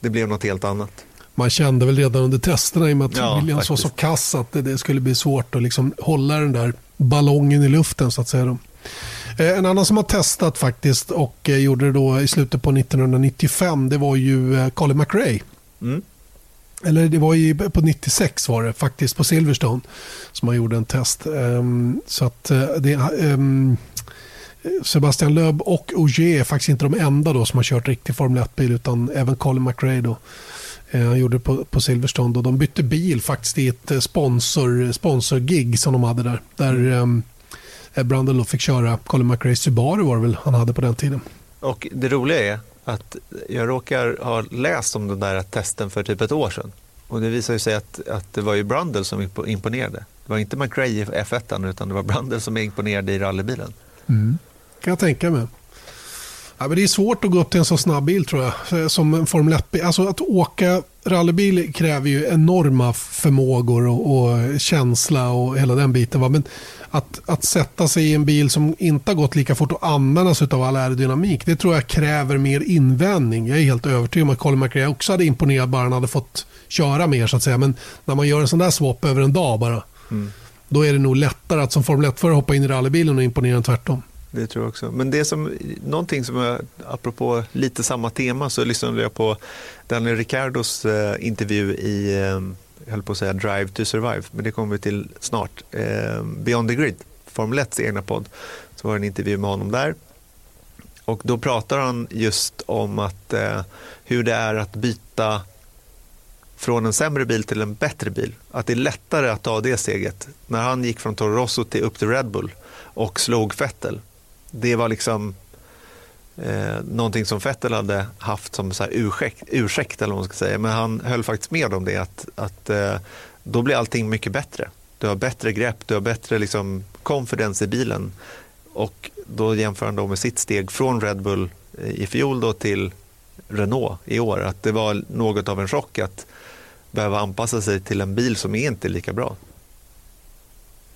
Speaker 2: det blev något helt annat
Speaker 1: man kände väl redan under testerna i och med att ja, Williams var så kass att det, det, skulle bli svårt att liksom hålla den där ballongen i luften så att säga. Eh, en annan som har testat faktiskt och eh, gjorde det då i slutet på 1995 det var ju eh, Colin McRae. Mm. Eller det var ju på 96 var det faktiskt på Silverstone som man gjorde en test. Um, så att det, um, Sebastian Loeb och Ogier är faktiskt inte de enda då som har kört riktig Formel 1-bil utan även Colin McRae då han gjorde det på, på Silverstone. Och de bytte bil faktiskt i ett eh, sponsor, sponsorgig som de hade där. Där um, Brundle fick köra Colin McRae Subaru var det väl han hade på den tiden.
Speaker 2: Och det roliga är att jag råkar ha läst om den där testen för typ ett år sedan. Och det visade sig att, att det var ju Brundle som imponerade. Det var inte McRae i F1 utan det var Brundle som imponerade i rallybilen.
Speaker 1: Mm. kan jag tänka mig. Ja, men det är svårt att gå upp till en så snabb bil tror jag. Som en Formel 1-bil. Alltså att åka rallybil kräver ju enorma förmågor och, och, känsla och hela den biten. Va? Men att, att sätta sig i en bil som inte har gått lika fort och använda sig av all aerodynamik. Det tror jag kräver mer invändning. Jag är helt övertygad om att Colin McRae också hade imponerat bara han hade fått köra mer så att säga. Men när man gör en sån där swap över en dag bara. Mm. Då är det nog lättare att som Formel 1-förare hoppa in i rallybilen och imponera än tvärtom.
Speaker 2: Det tror jag också. Men det som, någonting som jag, apropå lite samma tema, så lyssnade jag på Daniel Ricardos eh, intervju i, eh, jag höll på att säga Drive to Survive, men det kommer vi till snart. Eh, Beyond the Grid, Formel 1 egna podd, så var det en intervju med honom där. Och då pratar han just om att eh, hur det är att byta från en sämre bil till en bättre bil. Att det är lättare att ta det steget. När han gick från Toro Rosso till upp till Red Bull och slog Vettel det var liksom eh, någonting som Vettel hade haft som så här ursäkt, ursäkt, eller vad man ska säga. Men han höll faktiskt med om det, att, att eh, då blir allting mycket bättre. Du har bättre grepp, du har bättre liksom, confidence i bilen. Och då jämför han då med sitt steg från Red Bull eh, i fjol då till Renault i år. Att det var något av en chock att behöva anpassa sig till en bil som är inte lika bra.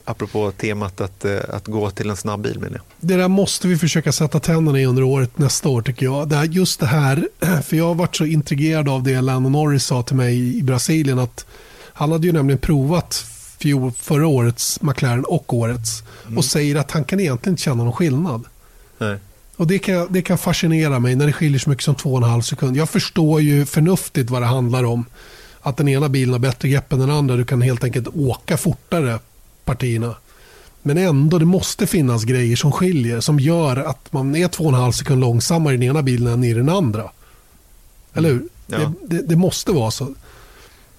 Speaker 2: Apropå temat att, eh, att gå till en snabb bil menar jag.
Speaker 1: Det där måste vi försöka sätta tänderna i under året nästa år tycker jag. Det här, just det här, för jag har varit så intrigerad av det Lando Norris sa till mig i Brasilien att han hade ju nämligen provat fjol, förra årets McLaren och årets mm. och säger att han kan egentligen inte känna någon skillnad.
Speaker 2: Nej.
Speaker 1: Och det kan, det kan fascinera mig när det skiljer så mycket som två och en halv sekund. Jag förstår ju förnuftigt vad det handlar om. Att den ena bilen har bättre grepp än den andra. Du kan helt enkelt åka fortare partierna. Men ändå, det måste finnas grejer som skiljer, som gör att man är två och en halv sekund långsammare i den ena bilen än i den andra. Eller hur? Ja. Det, det, det, måste vara så.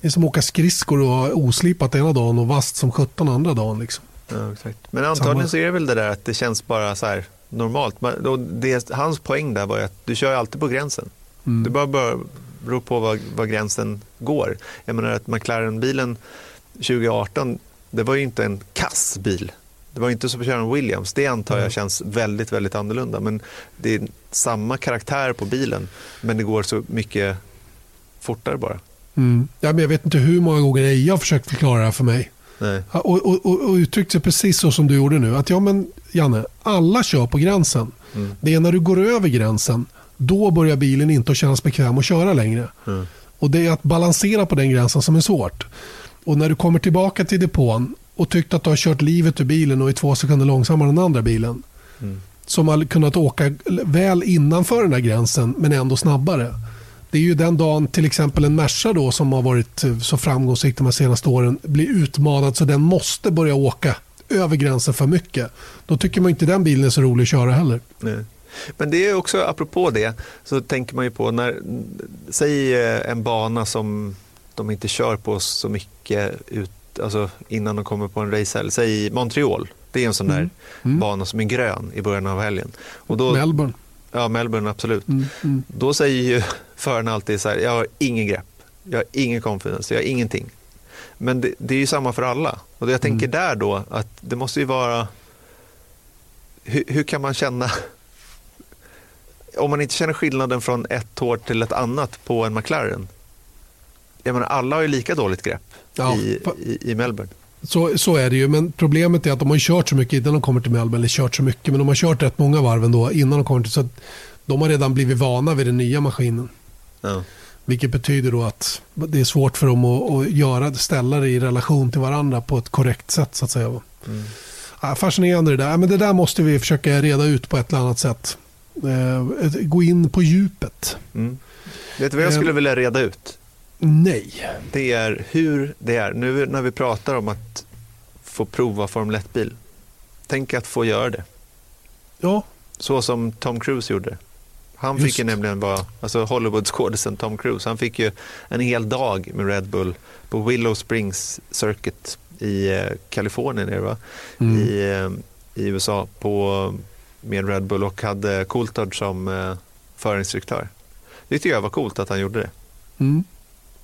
Speaker 1: Det är som att åka skridskor och ha oslipat ena dagen och vast som sjutton andra dagen. Liksom.
Speaker 2: Ja, exakt. Men antagligen Samma. så är det väl det där att det känns bara så här normalt. Det, hans poäng där var att du kör alltid på gränsen. Mm. Det bara beror på var, var gränsen går. Jag menar att McLaren-bilen 2018 det var ju inte en kass bil. Det var inte som att köra en Williams. Det antar jag känns väldigt, väldigt annorlunda. Men det är samma karaktär på bilen, men det går så mycket fortare bara.
Speaker 1: Mm. Ja, men jag vet inte hur många gånger Eija har försökt förklara det här för mig.
Speaker 2: Nej.
Speaker 1: Och, och, och, och uttryckt sig precis så som du gjorde nu. Att ja, men Janne, alla kör på gränsen. Mm. Det är när du går över gränsen, då börjar bilen inte att kännas bekväm att köra längre. Mm. Och det är att balansera på den gränsen som är svårt. Och när du kommer tillbaka till depån och tyckte att du har kört livet ur bilen och är två sekunder långsammare än den andra bilen. Mm. Som har kunnat åka väl innanför den här gränsen men ändå snabbare. Det är ju den dagen till exempel en Merca då som har varit så framgångsrik de senaste åren blir utmanad så den måste börja åka över gränsen för mycket. Då tycker man inte den bilen är så rolig att köra heller.
Speaker 2: Nej. Men det är också, apropå det, så tänker man ju på när, säg eh, en bana som de inte kör på så mycket ut, alltså innan de kommer på en racehelg. Säg Montreal, det är en sån där mm. Mm. bana som är grön i början av helgen.
Speaker 1: Och då, Melbourne.
Speaker 2: Ja, Melbourne absolut. Mm. mm. Då säger ju förarna alltid så här, jag har ingen grepp, jag har ingen confidence, jag har ingenting. Men det, det är ju samma för alla. Och jag tänker mm. där då att det måste ju vara, hur, hur kan man känna om man inte känner skillnaden från ett år till ett annat på en McLaren, jag menar, alla har ju lika dåligt grepp ja. i, i, i, Melbourne.
Speaker 1: Så, så är det ju, men problemet är att de har kört så mycket innan de kommer till Melbourne, eller kört så mycket, men de har kört rätt många varv ändå innan de kommer till, så de har redan blivit vana vid den nya maskinen.
Speaker 2: Ja.
Speaker 1: Vilket betyder då att det är svårt för dem att, att göra, ställa det i relation till varandra på ett korrekt sätt så att säga. Mm. Ja, fascinerande det där, men det där måste vi försöka reda ut på ett eller annat sätt. Eh, gå in på djupet.
Speaker 2: Mm. Vet du vad jag skulle eh, vilja reda ut?
Speaker 1: Nej.
Speaker 2: Det är hur det är. Nu när vi pratar om att få prova Formel 1-bil. Tänk att få göra det.
Speaker 1: Ja.
Speaker 2: Så som Tom Cruise gjorde. Han Just. fick ju nämligen vara, alltså Hollywoodskådisen Tom Cruise, han fick ju en hel dag med Red Bull på Willow Springs Circuit i eh, Kalifornien är det va? Mm. I, eh, i USA på, med Red Bull och hade Coulthard som eh, förinstruktör. Det tycker jag var coolt att han gjorde det.
Speaker 1: Mm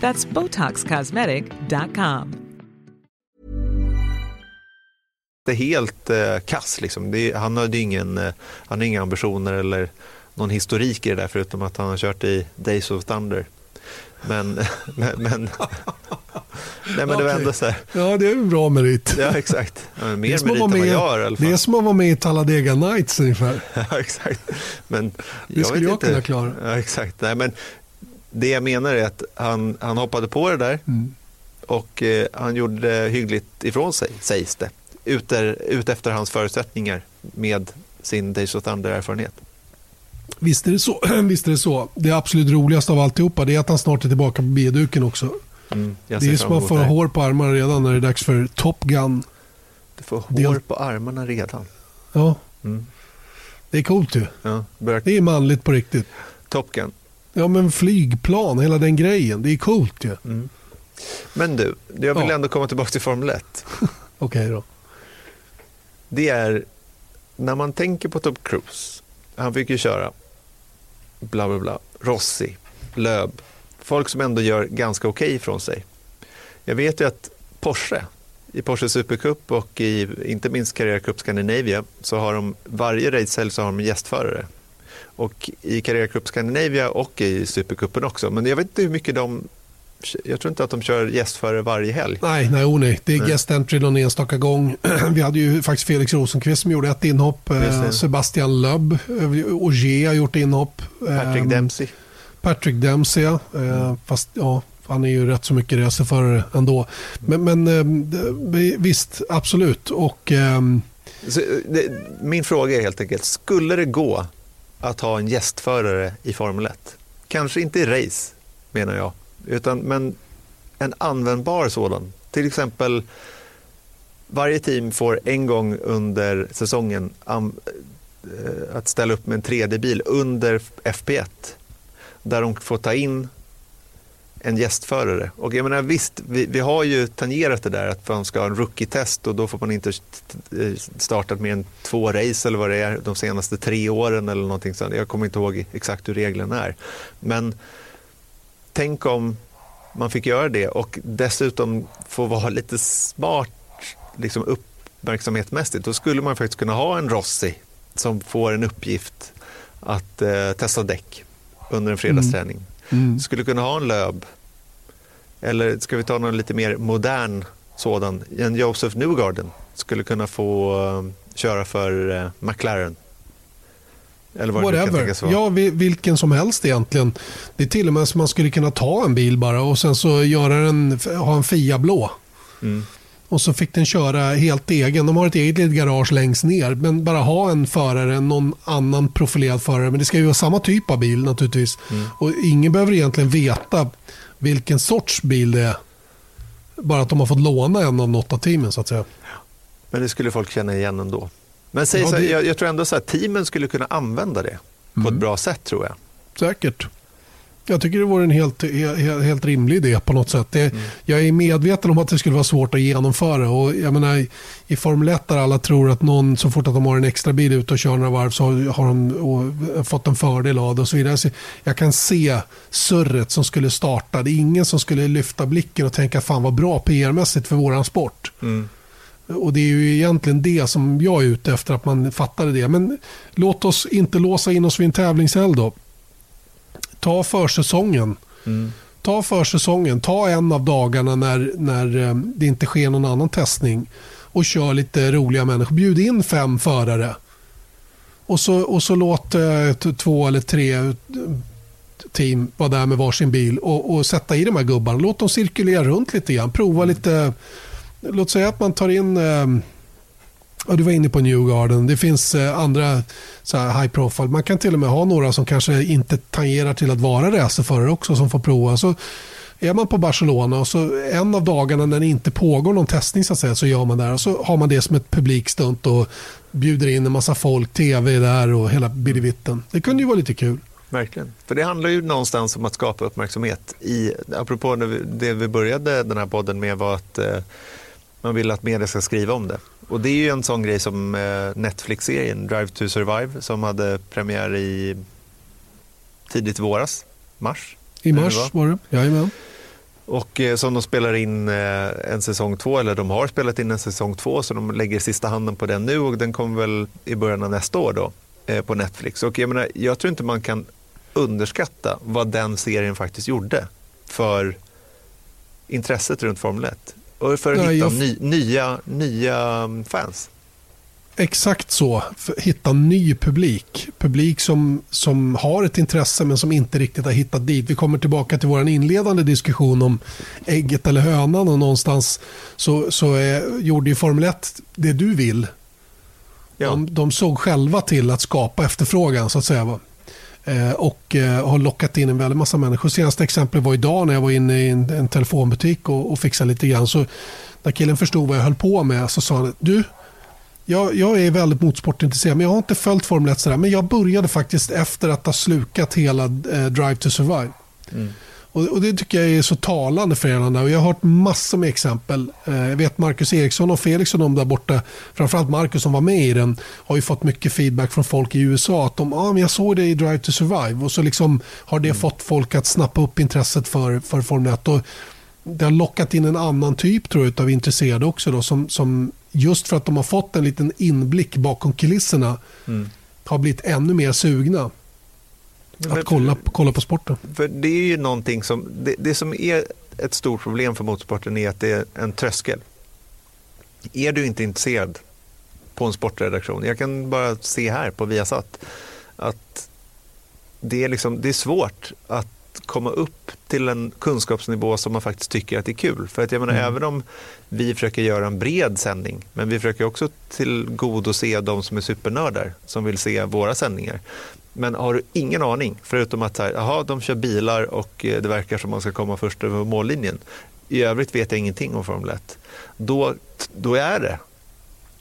Speaker 4: That's BotoxCosmetic.com.
Speaker 2: Det är helt eh, kass. Liksom. Det är, han, har ingen, eh, han har inga ambitioner eller någon historik i det där förutom att han har kört i Days of Thunder. Men, men, men, nej, men det var ändå så här.
Speaker 1: Ja, det är en bra merit.
Speaker 2: Ja, exakt.
Speaker 1: Det är
Speaker 2: mer merit än vad
Speaker 1: med-
Speaker 2: jag har i alla fall.
Speaker 1: Det är som att vara med i Talladega Nights ungefär.
Speaker 2: Ja, exakt. Men
Speaker 1: Det skulle
Speaker 2: vet
Speaker 1: jag
Speaker 2: inte.
Speaker 1: kunna klara.
Speaker 2: Ja, exakt. Nej, men det jag menar är att han, han hoppade på det där
Speaker 1: Mm.
Speaker 2: och eh, han gjorde det hyggligt ifrån sig, sägs det. Ut, ut efter hans förutsättningar med sin Days of Thunder-erfarenhet.
Speaker 1: Visst är, det så. Visst är det så. Det absolut roligaste av alltihopa det är att han snart är tillbaka på bioduken också.
Speaker 2: Mm,
Speaker 1: Det är som att få
Speaker 2: det
Speaker 1: hår på armarna redan när det är dags för Top Gun.
Speaker 2: Du får
Speaker 1: Det-
Speaker 2: hår på armarna redan.
Speaker 1: Ja,
Speaker 2: Mm.
Speaker 1: det är coolt ju.
Speaker 2: Ja, börjar
Speaker 1: Det är manligt på riktigt.
Speaker 2: Top Gun.
Speaker 1: Ja men flygplan, hela den grejen. Det är coolt ju.
Speaker 2: Men du, jag vill
Speaker 1: Ja.
Speaker 2: ändå komma tillbaka till Formel 1.
Speaker 1: Okej då.
Speaker 2: det är när man tänker på Tom Cruise, han fick ju köra bla bla bla, Rossi, Löb, folk som ändå gör ganska okej ifrån sig. Jag vet ju att Porsche, i Porsche Supercup och i inte minst Carrera Cup Scandinavia så har de varje racehelg så har de gästförare. Och i Carrera Cup Scandinavia och i Supercupen också. Men jag vet inte hur mycket de, jag tror inte att de kör gästförare varje helg.
Speaker 1: Nej, nej, oh, nej. Det är
Speaker 2: Nej.
Speaker 1: guest entry någon enstaka gång. Vi hade ju faktiskt Felix Rosenqvist som gjorde ett inhopp. Eh. Sebastian Löbb, eh, Ogier har gjort inhopp.
Speaker 2: Patrick
Speaker 1: Eh,
Speaker 2: Dempsey.
Speaker 1: Patrick Dempsey, ja. Eh, fast ja, han är ju rätt så mycket racerförare ändå. Men, men eh, visst, absolut. Och ehm,
Speaker 2: Så, det, min fråga är helt enkelt, skulle det gå att ha en gästförare i Formel 1? Kanske inte i race, menar jag, utan, men en användbar sådan. Till exempel, varje team får en gång under säsongen eh, att ställa upp med en 3D-bil under FP1, där de får ta in en gästförare. Och jag menar, visst, vi, vi har ju tangerat det där att man ska ha en rookie-test och då får man inte eh, startat mer än två race eller vad det är de senaste tre åren eller någonting sånt. Jag kommer inte ihåg exakt hur reglerna är. Men tänk om man fick göra det och dessutom få vara lite smart liksom uppmärksamhetsmässigt. Då skulle man faktiskt kunna ha en Rossi som får en uppgift att eh, testa däck under en fredagsträning.
Speaker 1: mm,
Speaker 2: skulle kunna ha en Löb. Eller ska vi ta någon lite mer modern sådan? En Joseph Newgarden skulle kunna få eh, köra för eh, McLaren. Eller vad
Speaker 1: whatever. Ja, vi- vilken som helst egentligen. Det är till och med så man skulle kunna ta en bil bara och sen så göra den, ha en Fia blå.
Speaker 2: Mm.
Speaker 1: Och så fick den köra helt egen. De har ett eget litet garage längst ner. Men bara ha en förare, någon annan profilerad förare. Men det ska ju vara samma typ av bil naturligtvis.
Speaker 2: Mm.
Speaker 1: Och ingen behöver egentligen veta vilken sorts bil det är. Bara att de har fått låna en av något av teamen så att säga.
Speaker 2: Men det skulle folk känna igen ändå. Men säg
Speaker 1: Ja,
Speaker 2: så här,
Speaker 1: det-
Speaker 2: jag, jag tror ändå så att teamen skulle kunna använda det på
Speaker 1: Mm.
Speaker 2: ett bra sätt tror jag.
Speaker 1: Säkert. Jag tycker det vore en helt, helt, helt rimlig idé på något sätt. Det, Jag är medveten om att det skulle vara svårt att genomföra. Och jag menar, i- Formel 1 där alla tror att någon så fort att de har en extra bil ute och kör några varv så har de och, fått en fördel av det och så vidare. Så jag kan se surret som skulle starta. Det är ingen som skulle lyfta blicken och tänka fan vad bra PR-mässigt för våran sport. Och det är ju egentligen det som jag är ute efter, att man fattade det. Men låt oss inte låsa in oss vid en tävlingshelg då. Ta försäsongen. Ta försäsongen. Ta en av dagarna när, när eh, det inte sker någon annan testning. Och kör lite roliga människor. Bjud in fem förare. Och så, och så låt eh, två eller tre eh, team vara där med varsin bil och, och sätta i de här gubbarna. Låt dem cirkulera runt lite grann. Prova lite. Låt säga att man tar in eh, Ja, du var inne på Newgarden. Det finns eh, andra så här high profile. Man kan till och med ha några som kanske inte tangerar till att vara racerförare också som får prova. Så är man på Barcelona och så en av dagarna när det inte pågår någon testning så, att säga, så gör man det och så har man det som ett publikstunt och bjuder in en massa folk, tv där och hela bilivitten. Det kunde ju vara lite kul.
Speaker 2: Verkligen. För det handlar ju någonstans om att skapa uppmärksamhet. I, apropå det vi började den här podden med var att eh, man vill att media ska skriva om det. Och det är ju en sån grej som eh, Netflix-serien Drive to Survive som hade premiär i tidigt våras, mars.
Speaker 1: I mars var, var det, jajamän.
Speaker 2: Och eh, som de spelar in eh, en säsong två, eller de har spelat in en säsong två, så de lägger sista handen på den nu och den kommer väl i början av nästa år då på Netflix. Och jag, menar, jag tror inte man kan underskatta vad den serien faktiskt gjorde för intresset runt Formel 1 och för att Nej, hitta jag... ny, nya, nya fans.
Speaker 1: Exakt så. Hitta ny publik. Publik som, som har ett intresse men som inte riktigt har hittat dit. Vi kommer tillbaka till vår inledande diskussion om ägget eller hönan och någonstans så, så är, gjorde ju Formel 1 det du vill. Ja. De, de såg själva till att skapa efterfrågan så att säga. Eh, och eh, har lockat in en väldig massa människor. Senaste exemplet var idag när jag var inne i en, en telefonbutik och, och fixade lite grann. Så när killen förstod vad jag höll på med så sa han, du, jag, jag är väldigt motorsportintresserad men jag har inte följt Formel 1 sådär. Men jag började faktiskt efter att ha slukat hela eh, Drive to Survive. Mm. Och, och, Det tycker jag är så talande för er. Och jag har hört massor med exempel. Eh, jag vet Marcus Eriksson och Felix och de där borta, framförallt Marcus som var med i den, har ju fått mycket feedback från folk i USA. Att de, ah, men jag såg det i Drive to Survive. Och så liksom har det mm. fått folk att snappa upp intresset för, för Formel 1. Och det har lockat in en annan typ tror jag, av intresserade också. Då, som, som just för att de har fått en liten inblick bakom kulisserna mm. har blivit ännu mer sugna. Att kolla, kolla på sporten.
Speaker 2: För det är ju någonting som, det, det som är ett stort problem för motorsporten är att det är en tröskel. Är du inte intresserad på en sportredaktion, jag kan bara se här på Viasat, att det är, liksom, det är svårt att komma upp till en kunskapsnivå som man faktiskt tycker att det är kul. För att jag menar, mm. även om vi försöker göra en bred sändning, men vi försöker också tillgodose de som är supernördar som vill se våra sändningar. Men har du ingen aning, förutom att här, aha, de kör bilar och eh, det verkar som man ska komma först över mållinjen. I övrigt vet jag ingenting om Formel 1. Då, då är det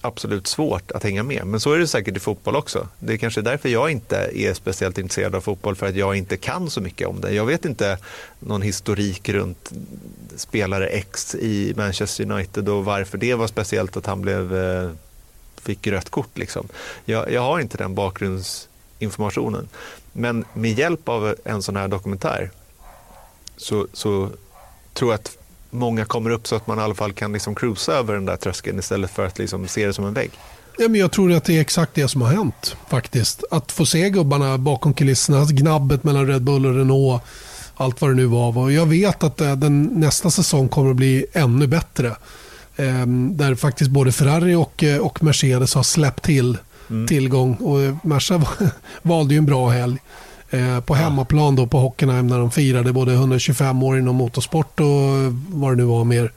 Speaker 2: absolut svårt att hänga med. Men så är det säkert i fotboll också. Det är kanske därför jag inte är speciellt intresserad av fotboll, för att jag inte kan så mycket om det. Jag vet inte någon historik runt spelare X i Manchester United och varför det var speciellt att han blev, eh, fick rött kort. Liksom. Jag, jag har inte den bakgrunds informationen. Men med hjälp av en sån här dokumentär så, så tror jag att många kommer upp så att man i alla fall kan liksom cruisa över den där tröskeln istället för att liksom se det som en vägg.
Speaker 1: Ja, men jag tror att det är exakt det som har hänt faktiskt. Att få se gubbarna bakom kulisserna, gnabbet mellan Red Bull och Renault, allt vad det nu var. Och jag vet att eh, den, nästa säsong kommer att bli ännu bättre. Ehm, där faktiskt både Ferrari och, eh, och Mercedes har släppt till mm. tillgång. Och Merca valde ju en bra helg. Eh, på hemmaplan då på Hockenheim när de firade både 125 år inom motorsport och vad det nu var mer.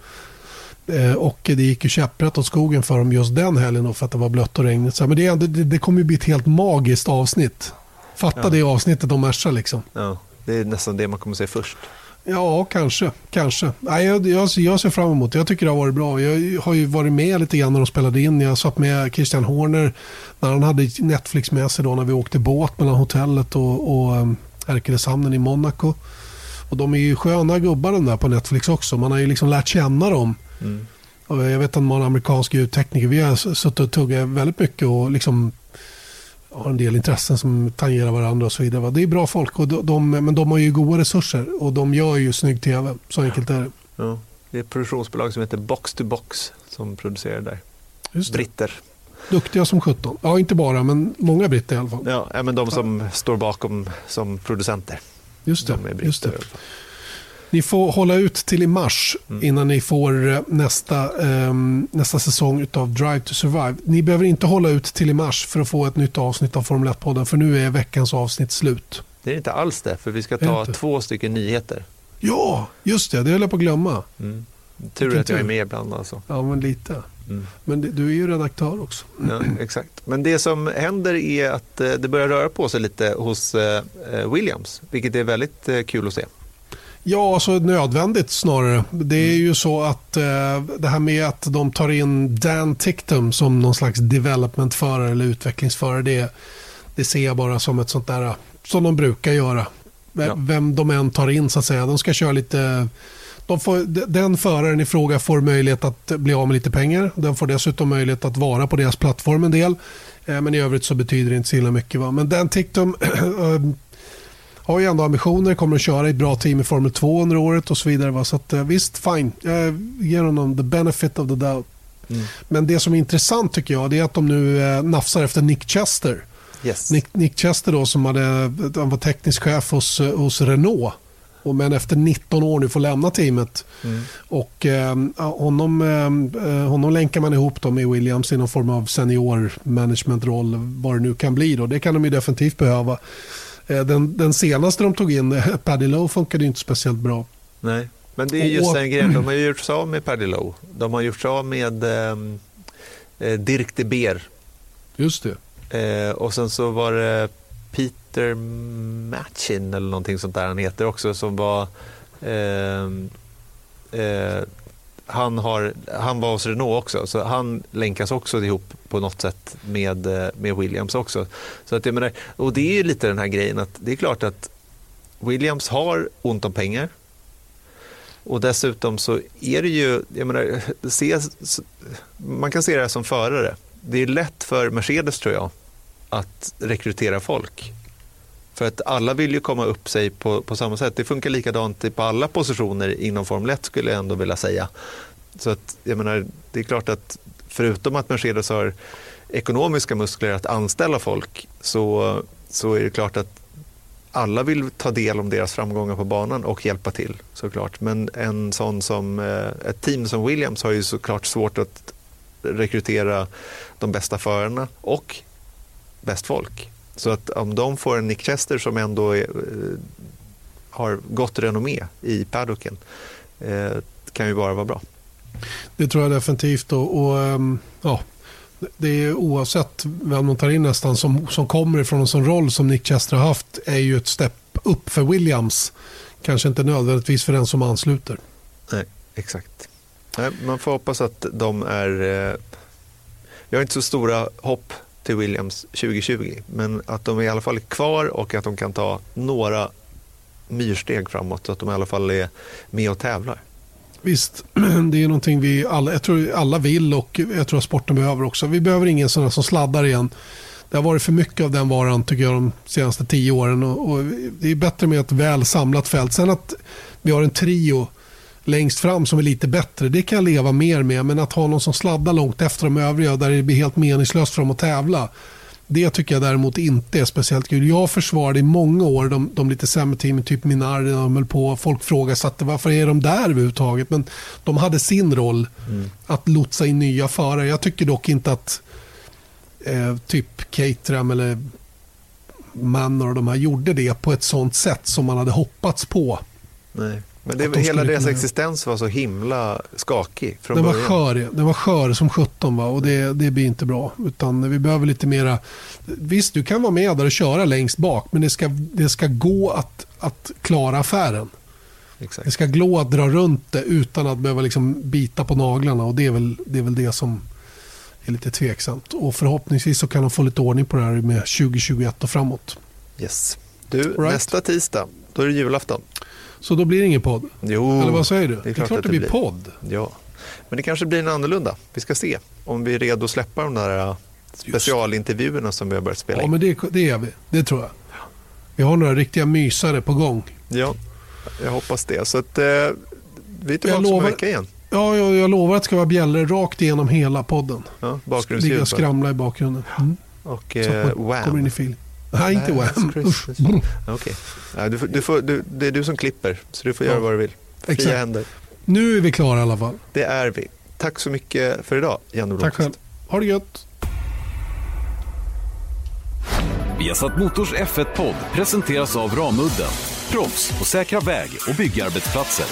Speaker 1: Eh, och det gick ju käpprätt åt skogen för dem just den helgen för att det var blött och regnigt. men det, det, det kommer ju bli ett helt magiskt avsnitt. Fatta ja. det avsnittet om Merca liksom.
Speaker 2: Ja, det är nästan det man kommer se först.
Speaker 1: Ja, kanske. kanske. Nej, jag, jag, jag ser fram emot det. Jag tycker det har varit bra. Jag har ju varit med lite grann när de spelade in. Jag satt med Christian Horner när han hade Netflix med sig då när vi åkte båt mellan hotellet och, och um, Herkuleshamnen i Monaco. Och de är ju sköna gubbar de där på Netflix också. Man har ju liksom lärt känna dem. Mm. Jag vet att man är amerikansk ljudtekniker. Vi har suttit och tuggat väldigt mycket och liksom har en del intressen som tangerar varandra och så vidare. Det är bra folk, och de, de, men de har ju goda resurser och de gör ju snygg tv. Så enkelt är det.
Speaker 2: Ja, det är ett produktionsbolag som heter Box to Box som producerar där. Just det. Britter.
Speaker 1: Duktiga som 17. Ja, inte bara, men många britter i alla fall.
Speaker 2: Ja, men de som står bakom som producenter.
Speaker 1: Just det. De just det. Ni får hålla ut till i mars mm. innan ni får eh, nästa, eh, nästa säsong av Drive to Survive. Ni behöver inte hålla ut till i mars för att få ett nytt avsnitt av Formel 1-podden för nu är veckans avsnitt slut.
Speaker 2: Det är inte alls det, för vi ska ta två stycken nyheter.
Speaker 1: Ja, just det. Det höll jag på att glömma.
Speaker 2: Mm. Tur att jag är med ibland alltså.
Speaker 1: Ja, men lite. Mm. Men du är ju redaktör också.
Speaker 2: Ja, exakt. Men det som händer är att eh, det börjar röra på sig lite hos eh, Williams, vilket är väldigt kul att se.
Speaker 1: Ja, alltså nödvändigt snarare. Det är ju så att eh, det här med att de tar in Dan Ticktum som någon slags developmentförare eller utvecklingsförare. Det, det ser jag bara som ett sånt där som de brukar göra. V-
Speaker 2: Ja.
Speaker 1: Vem de än tar in så att säga. De ska köra lite de får, den föraren i fråga får möjlighet att bli av med lite pengar. Den får dessutom möjlighet att vara på deras plattform en del. Eh, Men i övrigt så betyder det inte så himla mycket. Va? Men Dan Ticktum eh, har ju ändå ambitioner, kommer att köra i ett bra team i Formel 2 under året och så vidare. Va? Så att, eh, visst, fine. Jag ger honom the benefit of the doubt. Men det som är intressant tycker jag det är att de nu eh, nafsar efter Nick Chester.
Speaker 2: Yes.
Speaker 1: Nick, Nick Chester då som hade, han var teknisk chef hos, eh, hos Renault. Och men efter 19 år nu får lämna teamet. Och eh, honom, eh, honom länkar man ihop då med Williams i någon form av senior managementroll. Vad det nu kan bli. Då. Det kan de definitivt behöva. Eh, den, den senaste de tog in, eh, Paddy Lowe, funkade inte speciellt bra.
Speaker 2: Nej, men det är just
Speaker 1: Och-
Speaker 2: den grejen. De har ju gjort sig av med Paddy Lowe. De har gjort sig av med ehm, eh, Dirk de Beer.
Speaker 1: Just det.
Speaker 2: Eh, och sen så var det Peter Machin eller någonting sånt där han heter också som var eh, han, har, han var hos Renault också, så han länkas också ihop på något sätt med, eh, med Williams också. Så att jag menar, och det är ju lite den här grejen att det är klart att Williams har ont om pengar. Och dessutom så är det ju, jag menar, se, man kan se det här som förare. Det är lätt för Mercedes tror jag att rekrytera folk. För att alla vill ju komma upp sig på, på samma sätt. Det funkar likadant på alla positioner inom Formel 1 skulle jag ändå vilja säga. Så att, jag menar, det är klart att förutom att Mercedes har ekonomiska muskler att anställa folk så, så är det klart att alla vill ta del om deras framgångar på banan och hjälpa till såklart. Men en sån som, eh, ett team som Williams har ju såklart svårt att rekrytera de bästa förarna och bäst folk. Så att om de får en Nick Chester som ändå är, eh, har gott renommé i paddocken eh, kan ju bara vara bra.
Speaker 1: Det tror jag definitivt. Och, och, ehm, ja, det är oavsett vem man tar in nästan som, som kommer ifrån en sån roll som Nick Chester har haft är ju ett step upp för Williams. Kanske inte nödvändigtvis för den som ansluter.
Speaker 2: Nej, exakt. Nej, man får hoppas att de är... Eh, vi har inte så stora hopp till Williams 2020, men att de i alla fall är kvar och att de kan ta några myrsteg framåt så att de i alla fall är med och tävlar.
Speaker 1: Visst, det är någonting vi alla, jag tror alla vill och jag tror att sporten behöver också. Vi behöver ingen sån som sladdar igen. Det har varit för mycket av den varan tycker jag de senaste tio åren. Och, och det är bättre med ett väl samlat fält. Sen att vi har en trio längst fram som är lite bättre, det kan jag leva mer med. Men att ha någon som sladdar långt efter de övriga där det blir helt meningslöst för dem att tävla. Det tycker jag däremot inte är speciellt kul. Jag försvarade i många år de, de lite sämre teamen, typ Minardi, de höll på. Folk frågasatte varför är de där överhuvudtaget. Men de hade sin roll att lotsa in nya förare. Jag tycker dock inte att eh, typ Caterham eller Manor och de här gjorde det på ett sånt sätt som man hade hoppats på.
Speaker 2: Nej. Men det, hela deras
Speaker 1: kunna-
Speaker 2: existens var så himla skakig från
Speaker 1: Den var skör, den var skör som 17 va? och det, det blir inte bra. Utan vi behöver lite mera... Visst, du kan vara med där och köra längst bak men det ska, det ska gå att, att klara affären.
Speaker 2: Exakt.
Speaker 1: Det ska gå att dra runt det utan att behöva liksom bita på naglarna och det är väl det, är väl det som är lite tveksamt. Och förhoppningsvis så kan de få lite ordning på det här med 2021 och framåt.
Speaker 2: Yes. Du,
Speaker 1: Right.
Speaker 2: nästa tisdag, då är det julafton.
Speaker 1: Så då blir det ingen podd.
Speaker 2: Jo,
Speaker 1: Eller vad säger du?
Speaker 2: Det är klart, att
Speaker 1: det blir podd.
Speaker 2: Ja, men det kanske blir en annorlunda. Vi ska se om vi är redo att släppa de där äh, specialintervjuerna som vi har börjat spela
Speaker 1: Ja,
Speaker 2: in.
Speaker 1: men det, det är vi. Det tror jag. Vi har några riktiga mysare på gång.
Speaker 2: Ja, jag hoppas det. Så att, eh, vi är tillbaka om
Speaker 1: lovar-
Speaker 2: en vecka igen.
Speaker 1: Ja, jag, jag lovar att det ska vara bjällor rakt igenom hela podden.
Speaker 2: Ja,
Speaker 1: Ligga och skramla i bakgrunden. Mm.
Speaker 2: Och eh,
Speaker 1: man kommer in
Speaker 2: Wham.
Speaker 1: i feeling. Nej, inte
Speaker 2: Last
Speaker 1: Wham.
Speaker 2: Okej. Ja, du du får, du, det är du som klipper, så du får göra
Speaker 1: Ja,
Speaker 2: vad du vill. Fria
Speaker 1: exakt.
Speaker 2: händer.
Speaker 1: Nu är vi klara i alla fall.
Speaker 2: Det är vi. Tack så mycket för idag, Janne
Speaker 1: Tack själv. Ha det gött.
Speaker 5: Viasat Motors F1-podd presenteras av Ramudden. Proffs på säkra väg och byggarbetsplatser.